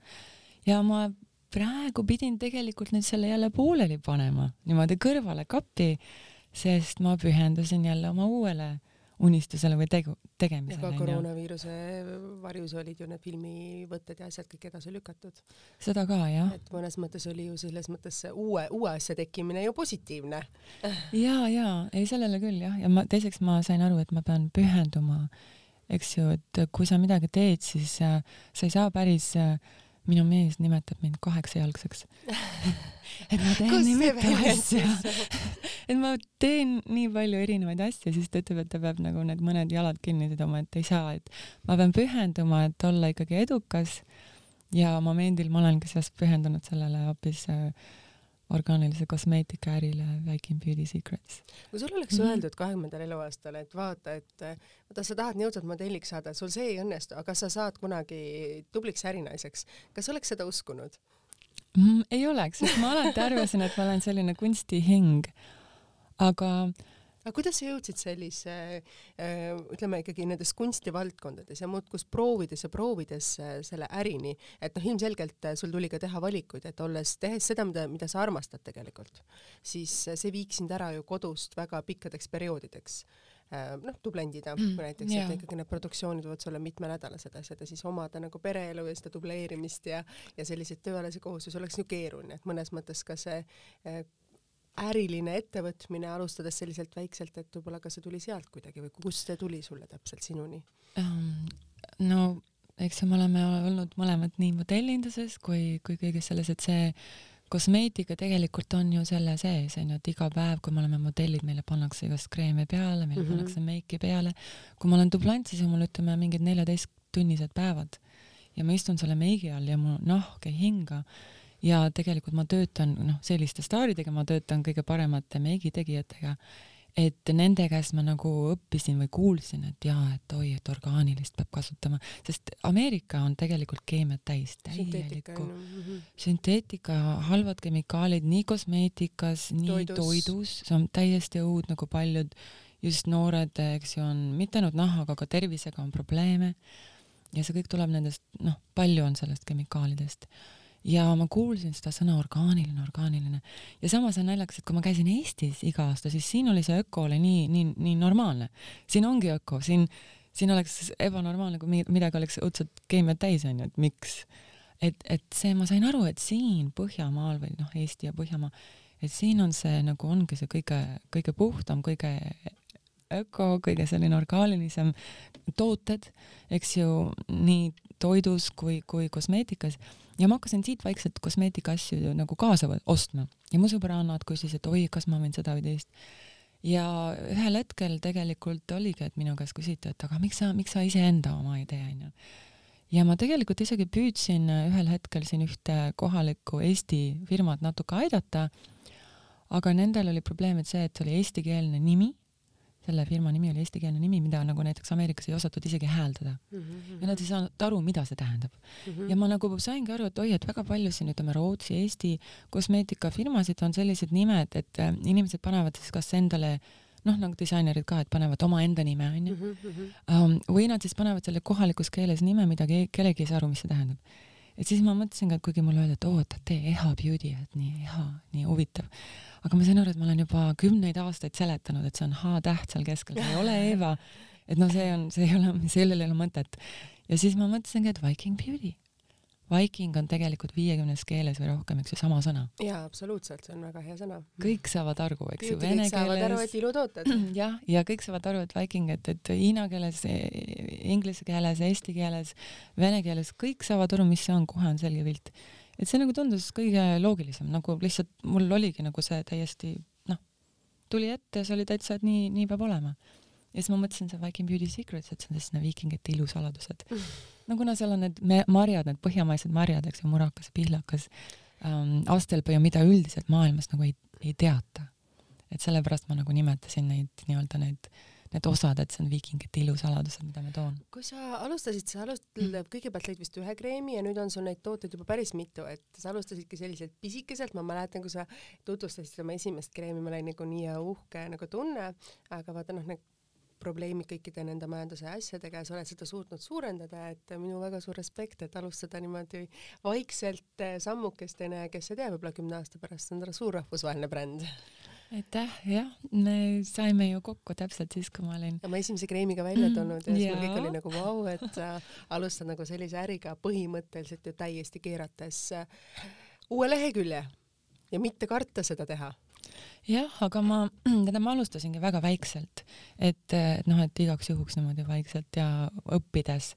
ja ma praegu pidin tegelikult nüüd selle jälle pooleli panema, niimoodi kõrvale kappi, sest ma pühendusin jälle oma uuele unistusele või tegu, tegemisele.
ja ka koroonaviiruse varjus olid ju need filmivõtted ja asjad kõik edasi lükatud.
seda ka, jah.
et mõnes mõttes oli ju selles mõttes see uue, uue asja tekkimine ju positiivne.
ja, ja ei sellele küll jah, ja ma teiseks ma sain aru, et ma pean pühenduma, eks ju, et kui sa midagi teed, siis äh, sa ei saa päris äh, minu mees nimetab mind kaheksajalgseks. Et ma teen nii mitu asja. et ma teen nii palju erinevaid asju, siis ta ütleb, et ta peab nagu need mõned jalad kinni siduma, et ei saa, et ma pean pühenduma, et olla ikkagi edukas. ja momendil ma olengi siis pühendunud sellele hoopis äh, orgaanilise kosmeetika ärile Viking Beauty Secrets.
kui sul oleks mm -hmm. öeldud kahekümnendal eluaastal, et vaata, et vaata, sa tahad nii õudselt modelliks saada, sul see ei õnnestu, aga sa saad kunagi tubliks ärinaiseks, kas oleks seda uskunud
mm,? ei oleks, sest ma alati arvasin, et ma olen selline kunstihing. aga
aga kuidas sa jõudsid sellise äh, ütleme ikkagi nendes kunstivaldkondades ja muudkui proovides ja proovides äh, selle ärini, et noh, ilmselgelt äh, sul tuli ka teha valikuid, et olles, tehes seda, mida, mida sa armastad tegelikult, siis see viiks sind ära ju kodust väga pikkadeks perioodideks noh, dublendida mm, näiteks yeah., et ikkagi need produktsioonid võivad sulle mitmenädalased asjad ja siis omada nagu pereelu ja seda dubleerimist ja, ja selliseid tööalasi kohustusi oleks ju keeruline, et mõnes mõttes ka see äriline ettevõtmine, alustades selliselt väikselt, et võib-olla ka see tuli sealt kuidagi või kust see tuli sulle täpselt sinuni
um,? no eks me oleme olnud mõlemad nii modellinduses kui, kui kõiges selles, et see kosmeetika tegelikult on ju selle sees, on ju, et iga päev, kui me oleme modellid, meile pannakse igast kreeme peale, meile mm -hmm. pannakse meiki peale. kui ma olen dublant, siis on mul ütleme mingid neljateisttunnised päevad ja ma istun selle meigi all ja mu nahk ei hinga ja tegelikult ma töötan noh, selliste staaridega, ma töötan kõige paremate meigitegijatega, et nende käest ma nagu õppisin või kuulsin, et jaa, et oi, et orgaanilist peab kasutama, sest Ameerika on tegelikult keemiat täis, täielikku. mhm. sünteetika, halvad kemikaalid nii kosmeetikas, nii toidus, toidus, see on täiesti õudne, kui paljud just noored, eks ju, on mitte ainult nahaga, aga tervisega on probleeme. ja see kõik tuleb nendest, noh, palju on sellest kemikaalidest ja ma kuulsin seda sõna orgaaniline, orgaaniline ja samas on naljakas, et kui ma käisin Eestis iga aasta, siis siin oli see öko oli nii, nii, nii normaalne. siin ongi öko, siin, siin oleks ebanormaalne, kui midagi oleks õudselt keemiat täis onju, et miks. et, et see, ma sain aru, et siin Põhjamaal või noh, Eesti ja Põhjamaa, et siin on see nagu ongi see kõige, kõige puhtam, kõige öko, kõige selline orgaanilisem tooted, eks ju, nii toidus kui, kui kosmeetikas ja ma hakkasin siit vaikselt kosmeetikaasju nagu kaasa ostma ja mu sõbrannad küsisid, oi, kas ma võin seda või teist. ja ühel hetkel tegelikult oligi, et minu käest küsiti, et aga miks sa, miks sa iseenda oma ei tee, onju. ja ma tegelikult isegi püüdsin ühel hetkel siin ühte kohalikku Eesti firmat natuke aidata, aga nendel oli probleem, et see, et oli eestikeelne nimi selle firma nimi oli eestikeelne nimi, mida nagu näiteks Ameerikas ei osatud isegi hääldada mm. -hmm. ja nad ei saanud aru, mida see tähendab mm. -hmm. ja ma nagu saingi aru, et oi, et väga palju siin ütleme Rootsi, Eesti kosmeetikafirmasid on sellised nimed, et äh, inimesed panevad siis kas endale noh, nagu disainerid ka, et panevad omaenda nime onju um,. või nad siis panevad selle kohalikus keeles nime, mida ke kellegi ei saa aru, mis see tähendab. Et siis ma mõtlesingi, et kuigi mulle öeldi, et oo, et tee Eha Beauty, et nii Eha, nii huvitav. aga ma sain aru, et ma olen juba kümneid aastaid seletanud, et see on H-täht seal keskel, see ei ole Eva. et noh, see on, see ei ole, sellel ei ole mõtet. ja siis ma mõtlesingi, et Viking Beauty Viking on tegelikult viiekümnes keeles või rohkem, eks ju, sama sõna.
jaa, absoluutselt, see on väga hea sõna.
kõik saavad aru, eks ju,
vene keeles. saavad aru, et ilutooted.
jah, ja kõik saavad aru, et Viking, et, et hiina keeles, inglise keeles, eesti keeles, vene keeles, kõik saavad aru, mis see on, kohe on selge pilt. et see nagu tundus kõige loogilisem, nagu lihtsalt mul oligi nagu see täiesti noh, tuli ette ja see oli täitsa, et nii, nii peab olema ja siis ma mõtlesin see Viking Beauty Secrets, et see on selline viikingite ilusaladused mm.. no kuna seal on need marjad, need põhjamaised marjad, eks ju, murakas pihlakas ähm,, astelpõi ja mida üldiselt maailmas nagu ei, ei teata. et sellepärast ma nagu nimetasin neid nii-öelda need need osad, et see on viikingite ilusaladused, mida ma toon.
kui sa alustasid, sa alustasid mm., kõigepealt lõid vist ühe kreemi ja nüüd on sul neid tooteid juba päris mitu, et sa alustasidki selliselt pisikeselt, ma mäletan, kui sa tutvustasid oma esimest kreemi, ma olin nagu nii uhke nagu tunne, aga vaata noh, need probleemid kõikide nende majanduse asjadega ja sa oled seda suutnud suurendada, et minu väga suur respekt, et alustada niimoodi vaikselt eh, sammukestena ja kes see teab, võib-olla kümne aasta pärast on ta suur rahvusvaheline bränd.
aitäh, jah, me saime ju kokku täpselt siis, kui ma olin
oma esimese kreemiga välja mm, tulnud ja siis mul kõik oli nagu vau et sa alustad nagu sellise äriga põhimõtteliselt ju täiesti keerates eh, uue lehekülje ja mitte karta seda teha
jah, aga ma, tähendab, ma alustasingi väga väikselt, et, et noh, et igaks juhuks niimoodi vaikselt ja õppides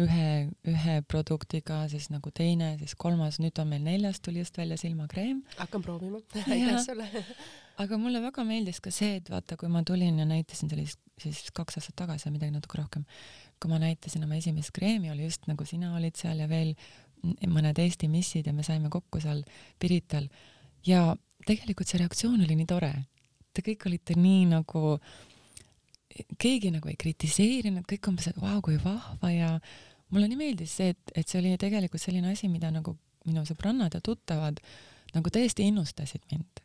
ühe, ühe produktiga, siis nagu teine, siis kolmas, nüüd on meil neljas tuli just välja silmakreem.
hakkan proovima. Aitäh sulle.
Aga mulle väga meeldis ka see, et vaata, kui ma tulin ja näitasin sellist, siis kaks aastat tagasi või midagi natuke rohkem, kui ma näitasin oma esimest kreemi, oli just nagu sina olid seal ja veel mõned Eesti missid ja me saime kokku seal Pirital. Ja tegelikult see reaktsioon oli nii tore. Te kõik olite nii nagu, keegi nagu ei kritiseerinud, kõik umbes, et vau, kui vahva ja mulle nii meeldis see, et, et see oli tegelikult selline asi, mida nagu minu sõbrannad ja tuttavad nagu täiesti innustasid mind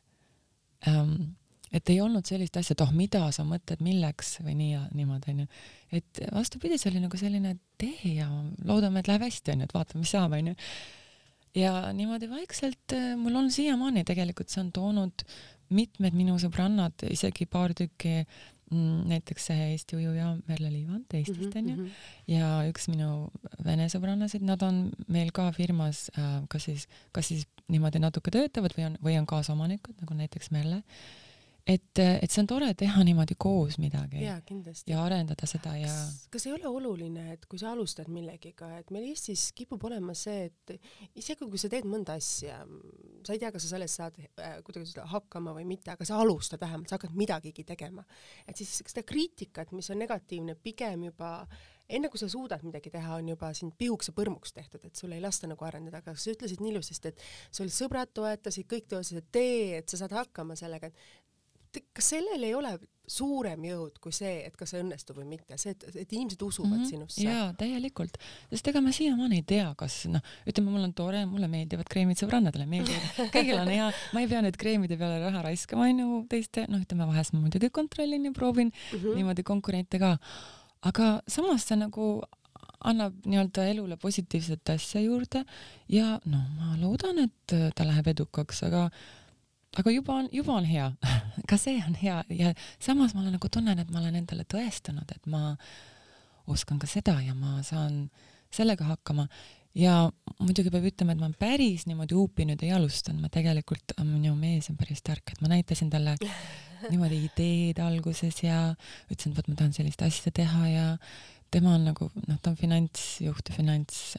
ähm, et ei olnud sellist asja, et oh, mida sa mõtled, milleks või nii ja niimoodi onju. et vastupidi, see oli nagu selline tee ja loodame, et läheb hästi onju, et vaatame, mis saab onju ja niimoodi vaikselt äh, mul on siiamaani tegelikult, see on toonud mitmed minu sõbrannad, isegi paar tükki mm, näiteks see Eesti ujuja Merle Liivand Eestist mhm, onju mm -hmm. ja üks minu vene sõbrannasid, nad on meil ka firmas äh, kas siis, kas siis niimoodi natuke töötavad või on, või on kaasomanikud nagu näiteks Merle et, et see on tore teha niimoodi koos midagi
ja,
ja arendada seda ja
kas ei ole oluline, et kui sa alustad millegiga, et meil Eestis kipub olema see, et isegi kui sa teed mõnda asja, sa ei tea, kas sa sellest saad äh, kuidagi seda hakkama või mitte, aga sa alustad vähemalt, sa hakkad midagigi tegema. et siis seda kriitikat, mis on negatiivne, pigem juba enne kui sa suudad midagi teha, on juba sind pihuks ja põrmuks tehtud, et sul ei lasta nagu arendada, aga sa ütlesid nii ilusasti, et sul sõbrad toetasid, kõik toetasid, et tee, et sa saad hakkama sellega, et kas sellel ei ole suurem jõud kui see, et kas see õnnestub või mitte, see, et, et inimesed usuvad mm -hmm. sinusse.
jaa, täielikult, sest ega ma siiamaani ei tea, kas noh, ütleme, mul on tore, mulle meeldivad kreemid, sõbrannadele meeldivad, kõigil on hea, ma ei pea nüüd kreemide peale raha raiskama, onju, teiste, noh, ütleme vahest ma muidugi kontrollin ja proovin mm -hmm. niimoodi konkurente ka, aga samas see nagu annab nii-öelda elule positiivset asja juurde ja noh, ma loodan, et ta läheb edukaks, aga aga juba on, juba on hea. Ka see on hea. Ja samas ma olen nagu tunnen, et ma olen endale tõestanud, et ma oskan ka seda ja ma saan sellega hakkama. Ja muidugi peab ütlema, et ma päris niimoodi huupi nüüd ei alustanud, ma tegelikult, minu mees on päris tark, et ma näitasin talle niimoodi ideed alguses ja ütlesin, et vot ma tahan sellist asja teha ja tema on nagu noh, ta on finantsjuht ja finants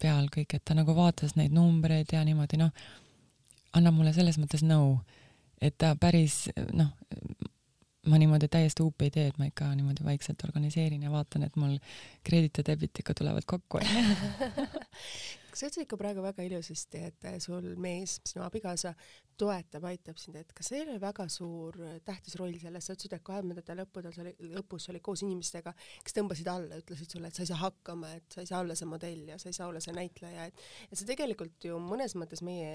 peal kõik, et ta nagu vaatas neid numbreid ja niimoodi noh annab mulle selles mõttes nõu, et ta päris noh, ma niimoodi täiesti huupi ei tee, et ma ikka niimoodi vaikselt organiseerin ja vaatan, et mul kreedit ja debit ikka tulevad kokku.
Sa ütlesid ikka praegu väga ilusasti, et sul mees, sinu abikaasa, toetab, aitab sind, et kas see oli väga suur tähtis roll selles, sa ütlesid, et kahekümnendate lõppudel oli, lõpus sa olid koos inimestega, kes tõmbasid alla, ütlesid sulle, et sa ei saa hakkama, et sa ei saa olla see modell ja sa ei saa olla see näitleja, et et see tegelikult ju mõnes mõttes meie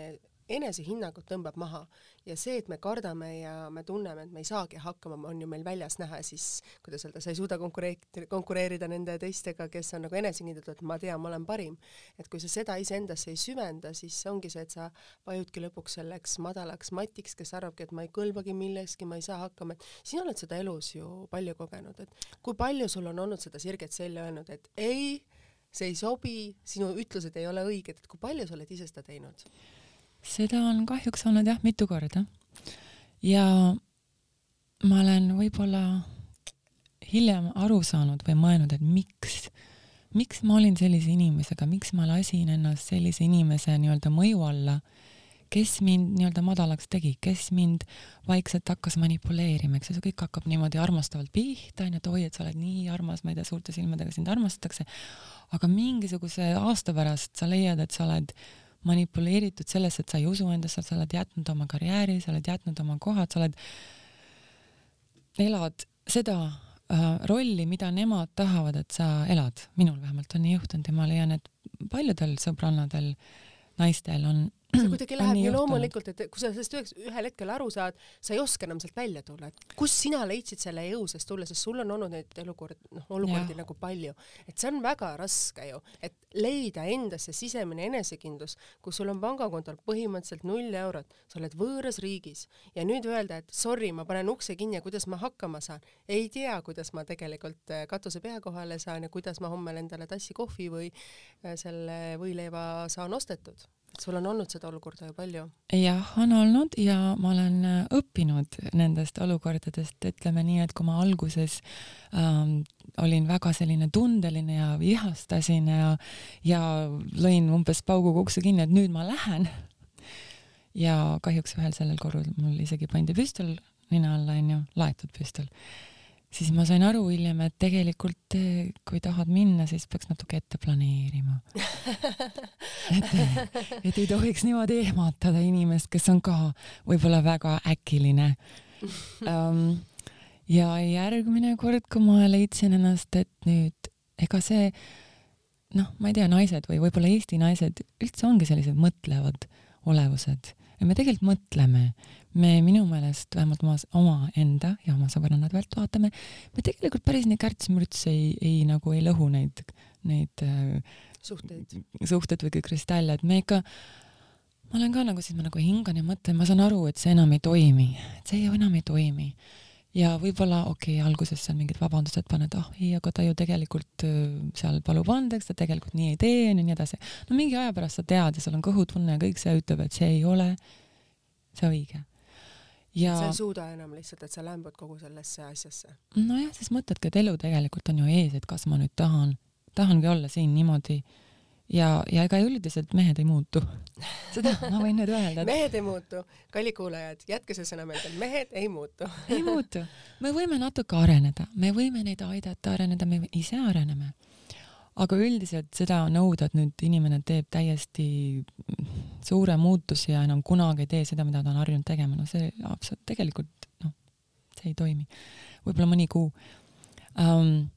enesehinnangut tõmbab maha ja see, et me kardame ja me tunneme, et me ei saagi hakkama, on ju meil väljas näha, siis kuidas öelda, sa ei suuda konkureerida, konkureerida nende teistega, kes on nagu enesekindlad, et ma tean, ma olen parim. et kui sa seda iseendasse ei süvenda, siis ongi see, et sa vajudki lõpuks selleks madalaks matiks, kes arvabki, et ma ei kõlbagi milleski, ma ei saa hakkama, et sina oled seda elus ju palju kogenud, et kui palju sul on olnud seda sirget selja öelnud, et ei, see ei sobi, sinu ütlused ei ole õiged, et kui palju sa oled ise seda teinud?
Seda on kahjuks olnud jah, mitu korda. ja ma olen võib-olla hiljem aru saanud või mõelnud, et miks, miks ma olin sellise inimesega, miks ma lasin ennast sellise inimese nii-öelda mõju alla kes mind nii-öelda madalaks tegi, kes mind vaikselt hakkas manipuleerima, eks ju, see kõik hakkab niimoodi armastavalt pihta, onju, et oi, et sa oled nii armas, ma ei tea, suurte silmadega sind armastatakse. aga mingisuguse aasta pärast sa leiad, et sa oled manipuleeritud sellesse, et sa ei usu endasse, sa oled jätnud oma karjääri, sa oled jätnud oma kohad, sa oled, elad seda äh, rolli, mida nemad tahavad, et sa elad. minul vähemalt on nii juhtunud ja ma leian, et paljudel sõbrannadel, naistel on
see kuidagi läheb nii loomulikult, et kui sa sellest ühel hetkel aru saad, sa ei oska enam sealt välja tulla, et kust sina leidsid selle jõu seest tulla, sest sul on olnud neid elukord, noh, olukordi ja. nagu palju. et see on väga raske ju, et leida endasse sisemine enesekindlus, kus sul on pangakontol põhimõtteliselt null eurot, sa oled võõras riigis ja nüüd öelda, et sorry, ma panen ukse kinni ja kuidas ma hakkama saan, ei tea, kuidas ma tegelikult äh, katuse pea kohale saan ja kuidas ma homme endale tassi kohvi või äh, selle võileiva saan ostetud sul on olnud seda olukorda ju palju?
jah, on olnud ja ma olen äh, õppinud nendest olukordadest, ütleme nii, et kui ma alguses ähm, olin väga selline tundeline ja vihastasin ja, ja lõin umbes pauguga ukse kinni, et nüüd ma lähen. ja kahjuks ühel sellel korral mul isegi pandi püstol nina alla, onju, laetud püstol siis ma sain aru hiljem, et tegelikult eh, kui tahad minna, siis peaks natuke ette planeerima. et, et ei tohiks niimoodi ehmatada inimest, kes on ka võib-olla väga äkiline um,. ja järgmine kord, kui ma leidsin ennast, et nüüd ega see noh, ma ei tea, naised või võib-olla Eesti naised üldse ongi sellised mõtlevad olevused ja me tegelikult mõtleme, me minu meelest vähemalt oma, omaenda ja oma sõbrannade pealt vaatame, me tegelikult päris nii kärts-mürts ei, ei nagu ei lõhu neid, neid äh,
suhteid,
suhteid või kristalle, et me ikka, ma olen ka nagu siis ma nagu hingan ja mõtlen, ma saan aru, et see enam ei toimi, et see ju enam ei toimi ja võib-olla okei okay,, alguses seal mingid vabandused paned, ah ei, aga ta ju tegelikult seal palub andeks, ta tegelikult nii ei tee ja nii edasi. no mingi aja pärast sa tead ja sul on kõhutunne ja kõik see ütleb, et see ei ole see õige
ja sa ei suuda enam lihtsalt, et sa lämbud kogu sellesse asjasse.
nojah, siis mõtledki, et elu tegelikult on ju ees, et kas ma nüüd tahan, tahangi olla siin niimoodi ja, ja ega üldiselt mehed ei muutu. seda ma võin nüüd öelda
et.... mehed ei muutu, kallid kuulajad, jätke see sõna meelde, mehed ei muutu.
Ei muutu, me võime natuke areneda, me võime neid aidata areneda, me ise areneme. Aga üldiselt seda nõuda, et nüüd inimene teeb täiesti suure muutuse ja enam kunagi ei tee seda, mida ta on harjunud tegema, no see absoluut, tegelikult noh, see ei toimi. võib-olla mõni kuu. Um,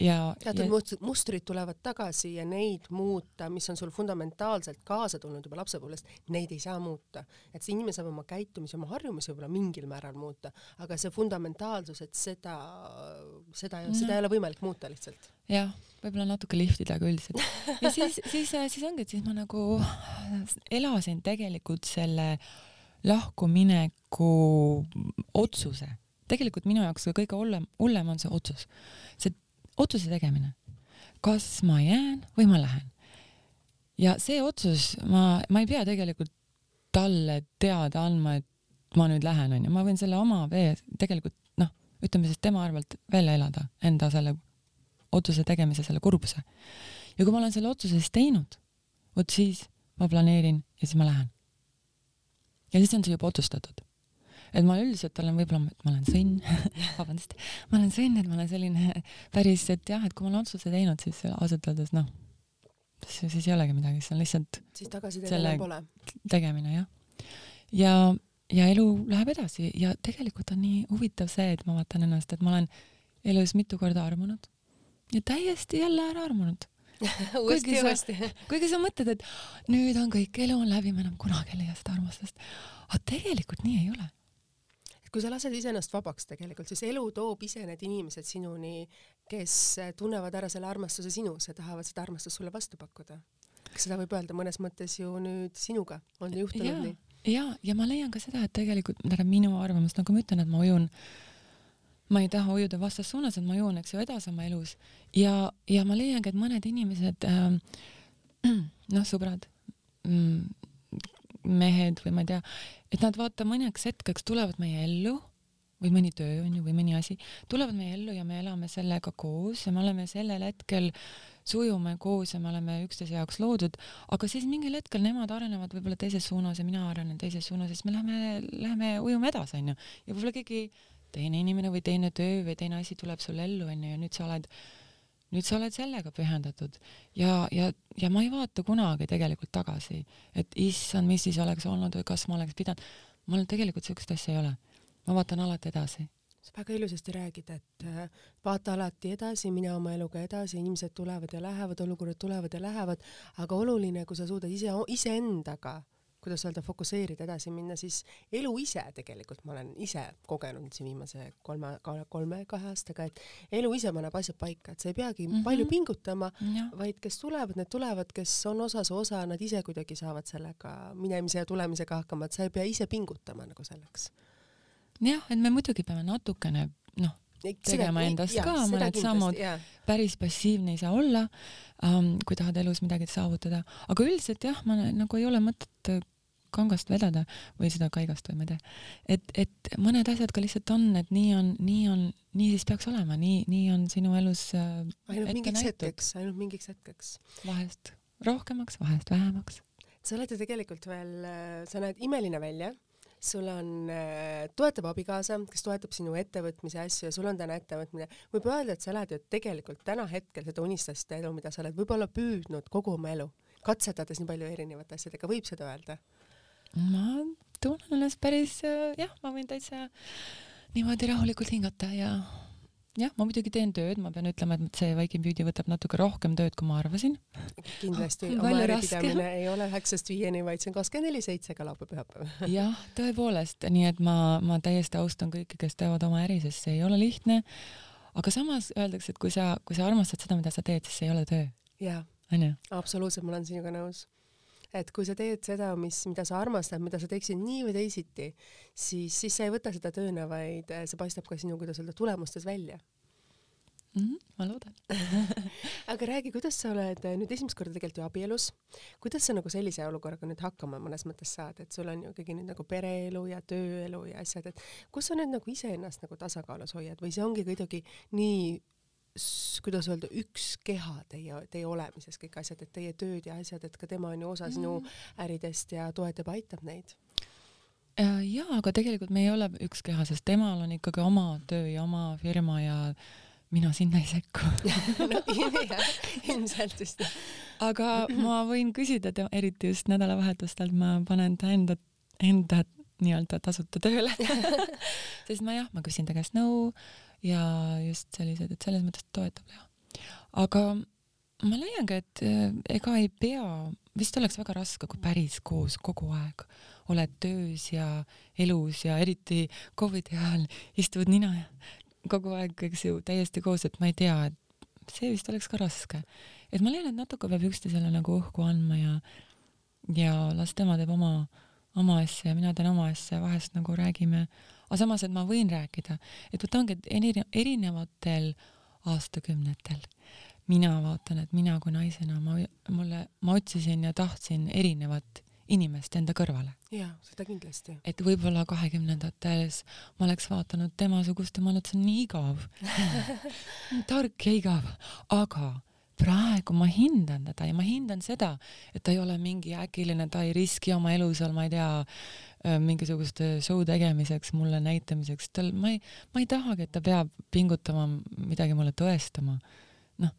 ja
teatud ja... mustrid tulevad tagasi ja neid muuta, mis on sul fundamentaalselt kaasa tulnud juba lapsepõlvest, neid ei saa muuta. et see inimene saab oma käitumise, oma harjumusi võib-olla mingil määral muuta, aga see fundamentaalsus, et seda, seda no., seda ei ole võimalik muuta lihtsalt.
jah, võib-olla natuke lihtida, aga üldiselt. ja siis, siis, siis ongi, et siis ma nagu elasin tegelikult selle lahkumineku otsuse tegelikult minu jaoks kõige hullem, hullem on see otsus. see otsuse tegemine. kas ma jään või ma lähen. ja see otsus, ma, ma ei pea tegelikult talle teada andma, et ma nüüd lähen, onju, ma võin selle oma vee tegelikult noh, ütleme siis tema arvelt välja elada, enda selle otsuse tegemise, selle kurbuse. ja kui ma olen selle otsuse siis teinud, vot siis ma planeerin ja siis ma lähen. ja siis on see juba otsustatud et ma üldiselt olen võib-olla, et ma olen sõnn vabandust, ma olen sõnn, et ma olen selline päris, et jah, et kui ma olen otsuse teinud, siis ausalt öeldes noh, siis ei olegi midagi, see on lihtsalt
siis tagasiteed pole.
tegemine jah. ja, ja elu läheb edasi ja tegelikult on nii huvitav see, et ma vaatan ennast, et ma olen elus mitu korda armunud ja täiesti jälle ära armunud
uuesti ja uuesti.
kuigi sa mõtled, et nüüd on kõik, elu on läbi, ma enam kunagi ei leia seda armastust. aga tegelikult nii ei ole.
Kui sa lased iseennast vabaks tegelikult, siis elu toob ise need inimesed sinuni, kes tunnevad ära selle armastuse sinus ja tahavad seda armastust sulle vastu pakkuda. kas seda võib öelda mõnes mõttes ju nüüd sinuga on juhtunud ja, nii?
ja, ja ma leian ka seda, et tegelikult, tähendab minu arvamust, nagu ma ütlen, et ma ujun ma ei taha ujuda vastassuunas, et ma ujun, eks ju, edasi oma elus ja, ja ma leiangi, et mõned inimesed äh,, noh, sõbrad mm,, mehed või ma ei tea, et nad vaata mõneks hetkeks tulevad meie ellu või mõni töö on ju, või mõni asi, tulevad meie ellu ja me elame sellega koos ja me oleme sellel hetkel sujume koos ja me oleme üksteise jaoks loodud, aga siis mingil hetkel nemad arenevad võib-olla teises suunas ja mina arenen teises suunas, siis me läheme, läheme ujume edasi, onju. ja võib-olla keegi teine inimene või teine töö või teine asi tuleb sul ellu, onju, ja nüüd sa oled, nüüd sa oled sellega pühendatud ja, ja, ja ma ei vaata kunagi tegelikult tagasi, et issand, mis siis oleks olnud või kas ma oleks pidanud. mul tegelikult siukest asja ei ole. ma vaatan alati edasi
sa väga ilusasti räägid, et äh, vaata alati edasi, mine oma eluga edasi, inimesed tulevad ja lähevad, olukorrad tulevad ja lähevad, aga oluline, kui sa suudad ise, iseendaga kuidas öelda, fokusseerida, edasi minna, siis elu ise tegelikult ma olen ise kogenud siin viimase kolme, kolme, kahe aastaga, et elu ise paneb asjad paika, et sa ei peagi mm -hmm. palju pingutama, vaid kes tulevad, need tulevad, kes on osa su osa, nad ise kuidagi saavad sellega minemise ja tulemisega hakkama, et sa ei pea ise pingutama nagu selleks.
jah, et me muidugi peame natukene noh, tegema endast ka mõned sammud, päris passiivne ei saa olla um,, kui tahad elus midagi saavutada, aga üldiselt jah, ma nagu ei ole mõtet kangast vedada või seda kaigast või ma ei tea. et, et mõned asjad ka lihtsalt on, et nii on, nii on, nii siis peaks olema, nii, nii on sinu elus äh,
ainult mingiks hetkeks, ainult mingiks hetkeks.
vahest rohkemaks, vahest vähemaks.
sa oled ju tegelikult veel, äh, sa näed imeline välja sul on äh, toetav abikaasa, kes toetab sinu ettevõtmise asju ja sul on täna ettevõtmine, võib öelda, et sa elad ju tegelikult täna hetkel seda unistasid elu, mida sa oled võib-olla püüdnud kogu oma elu, katsetades nii palju erinevate asjadega, võib seda öelda?
Ma tunnen ennast päris äh, jah, ma võin täitsa niimoodi rahulikult hingata ja jah, ma muidugi teen tööd, ma pean ütlema, et see Viking Beauty võtab natuke rohkem tööd, kui ma arvasin.
kindlasti oma äripidamine ei ole üheksast viieni, vaid see on kakskümmend neli seitse ka laupäev-pühapäev.
jah, tõepoolest, nii et ma, ma täiesti austan kõiki, kes teevad oma äri, sest see ei ole lihtne. aga samas öeldakse, et kui sa, kui sa armastad seda, mida sa teed, siis see ei ole töö.
onju. absoluutselt, ma olen sinuga nõus et kui sa teed seda, mis, mida sa armastad, mida sa teeksid nii või teisiti, siis, siis sa ei võta seda tööna, vaid eh, see paistab ka sinu, kuidas öelda, tulemustes välja
mm. -hmm, ma loodan
aga räägi, kuidas sa oled eh, nüüd esimest korda tegelikult ju abielus, kuidas sa nagu sellise olukorraga nüüd hakkama mõnes mõttes saad, et sul on ju ikkagi nüüd nagu pereelu ja tööelu ja asjad, et kus sa nüüd nagu iseennast nagu tasakaalus hoiad või see ongi kuidagi nii kuidas öelda, üks keha teie, teie olemises, kõik asjad, et teie tööd ja asjad, et ka tema on ju osa mm. sinu äridest ja toetab, aitab neid?
Äh, jaa, aga tegelikult me ei ole üks keha, sest temal on ikkagi oma töö ja oma firma ja mina sinna ei sekku
no ilmselt vist.
aga ma võin küsida, eriti just nädalavahetustelt ma panen ta enda, enda nii-öelda tasuta tööle sest ma jah, ma küsin ta käest nõu ja just sellised, et selles mõttes toetab ja. aga ma leiangi, et eh, ega ei pea, vist oleks väga raske, kui päris koos kogu aeg oled töös ja elus ja eriti Covidi ajal istud nina kogu aeg, eks ju, täiesti koos, et ma ei tea, et see vist oleks ka raske. et ma leian, et natuke peab üksteisele nagu õhku andma ja ja las tema teeb oma oma asja ja mina teen oma asja, vahest nagu räägime, aga samas, et ma võin rääkida, et vot ongi, et eri, erinevatel aastakümnetel mina vaatan, et mina kui naisena, ma, mulle, ma otsisin ja tahtsin erinevat inimest enda kõrvale.
jaa, seda kindlasti.
et võib-olla kahekümnendates ma oleks vaadanud temasugust ja ma oleks nii igav tark ja igav, aga praegu ma hindan teda ja ma hindan seda, et ta ei ole mingi äkiline, ta ei riski oma elu seal, ma ei tea, mingisuguste show tegemiseks, mulle näitamiseks, tal, ma ei, ma ei tahagi, et ta peab pingutama midagi mulle tõestama. noh,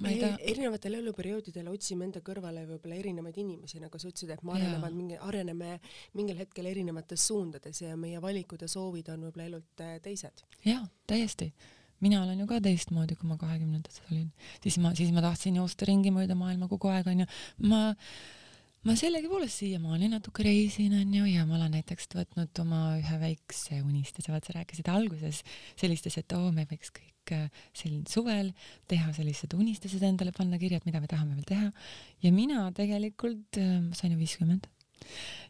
ma ei taha. erinevatel eluperioodidel otsime enda kõrvale võib-olla erinevaid inimesi, nagu sa ütlesid, et me arenevad mingi, areneme mingil hetkel erinevates suundades ja meie valikud ja soovid on võib-olla elult äh, teised.
jaa, täiesti mina olen ju ka teistmoodi, kui ma kahekümnendates olin, siis ma, siis ma tahtsin joosta ringi mööda maailma kogu aeg onju. ma, ma sellegipoolest siiamaani natuke reisin onju ja ma olen näiteks võtnud oma ühe väikse unistuse, vaat sa rääkisid alguses sellistest, et oo, me võiks kõik äh, siin suvel teha sellised unistused endale panna kirja, et mida me tahame veel teha. ja mina tegelikult, äh, ma sain ju viiskümmend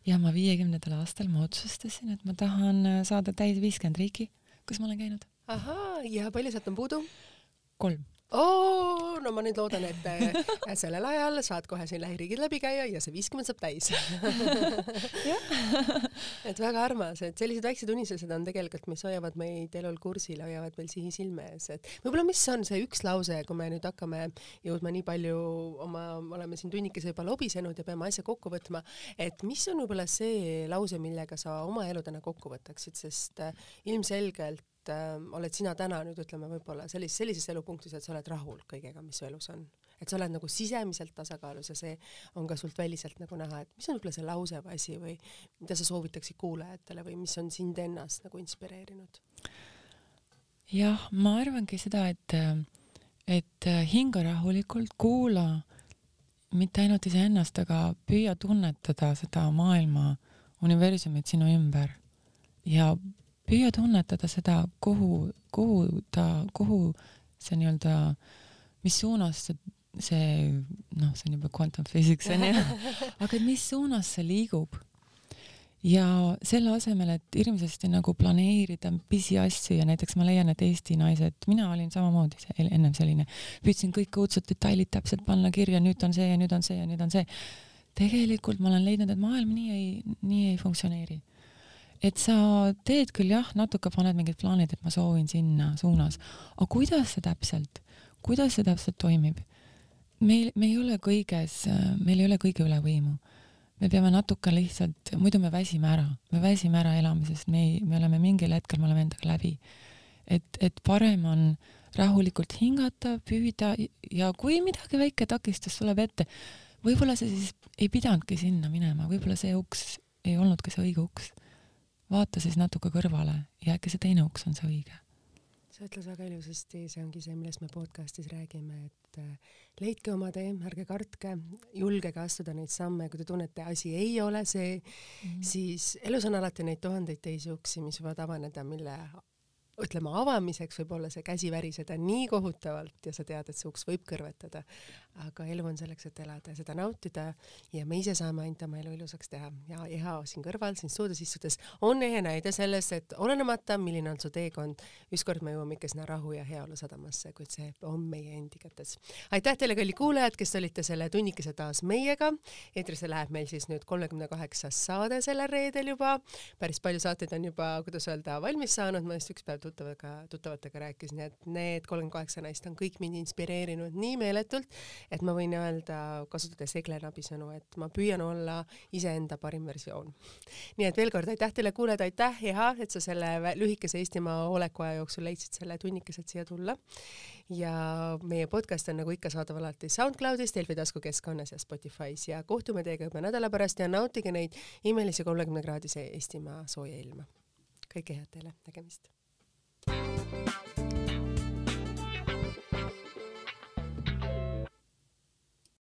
ja ma viiekümnendal aastal ma otsustasin, et ma tahan äh, saada täis viiskümmend riiki, kus ma olen käinud
ahaa, ja palju sealt on puudu?
kolm.
Oo, no ma nüüd loodan, et sellel ajal saad kohe siin lähiriigid läbi käia ja see viiskümmend saab täis. Et väga armas, et sellised väiksed unistused on tegelikult, mis hoiavad meid elul kursil, hoiavad meil sihi silme ees, et võib-olla mis on see üks lause, kui me nüüd hakkame jõudma nii palju oma, oleme siin tunnikese juba lobisenud ja peame asja kokku võtma, et mis on võib-olla see lause, millega sa oma elu täna kokku võtaksid, sest äh, ilmselgelt et äh, oled sina täna nüüd ütleme võib-olla sellises, sellises elupunktis, et sa oled rahul kõigega, mis su elus on. et sa oled nagu sisemiselt tasakaalus ja see on ka sult väliselt nagu näha, et mis on võib-olla see lause või asi või mida sa soovitaksid kuulajatele või mis on sind ennast nagu inspireerinud?
jah, ma arvangi seda, et, et hinga rahulikult, kuula mitte ainult iseennast, aga püüa tunnetada seda maailma, universumit sinu ümber ja püüa tunnetada seda, kuhu, kuhu ta, kuhu see nii-öelda, mis suunas see, see noh, see on juba quantum physics onju, aga et mis suunas see liigub. ja selle asemel, et hirmsasti nagu planeerida pisiasju ja näiteks ma leian, et Eesti naised, mina olin samamoodi ennem selline, püüdsin kõik õudsed detailid täpselt panna kirja, nüüd on see ja nüüd on see ja nüüd on see. tegelikult ma olen leidnud, et maailm nii ei, nii ei funktsioneeri et sa teed küll jah, natuke paned mingid plaanid, et ma soovin sinna suunas, aga kuidas see täpselt, kuidas see täpselt toimib? meil, me ei ole kõiges, meil ei ole kõige üle võimu. me peame natuke lihtsalt, muidu me väsime ära, me väsime ära elamisest, me ei, me oleme mingil hetkel, me oleme endaga läbi. et, et parem on rahulikult hingata, püüda ja kui midagi väike takistus tuleb ette, võib-olla sa siis ei pidanudki sinna minema, võib-olla see uks ei olnudki see õige uks vaata siis natuke kõrvale ja äkki see teine uks on see õige.
sa ütled väga ilusasti, see ongi see, millest me podcastis räägime, et äh, leidke oma tee, ärge kartke, julgege astuda neid samme, kui te tunnete, asi ei ole see mm, -hmm. siis elus on alati neid tuhandeid teisi uksi, mis võivad avaneda, mille ütleme, avamiseks võib olla see käsi väriseda nii kohutavalt ja sa tead, et see uks võib kõrvetada. Aga elu on selleks, et elada ja seda nautida ja me ise saame ainult oma elu ilusaks teha ja Eha siin kõrval, siin stuudios istudes on ehe näide sellest, et olenemata, milline on su teekond, ükskord me jõuame ikka sinna rahu ja heaolu sadamasse, kuid see on meie endi kätes. aitäh teile, kallid kuulajad, kes olite selle tunnikese taas meiega. eetrisse läheb meil siis nüüd kolmekümne kaheksas saade sellel reedel juba. päris palju saateid on juba, kuidas öelda, valmis saanud, ma just üks päev tuttavaga, tuttavatega rääkisin, et need kolmkümmend kaheksa naist on kõik mind inspireerinud nii meeletult, et ma võin öelda, kasutades Egle Nabisõnu, et ma püüan olla iseenda parim versioon. nii et veel kord aitäh teile, kuulajad, aitäh, Eha, et sa selle lühikese Eestimaa olekuaja jooksul leidsid selle tunnikese, et siia tulla. ja meie podcast on nagu ikka saadaval alati SoundCloudis, Delfi taskukeskkonnas ja Spotify's ja kohtume teiega juba nädala pärast ja nautige neid imelisi kolmekümne kraadise Eestimaa sooja ilma kõike head teile, nägemist!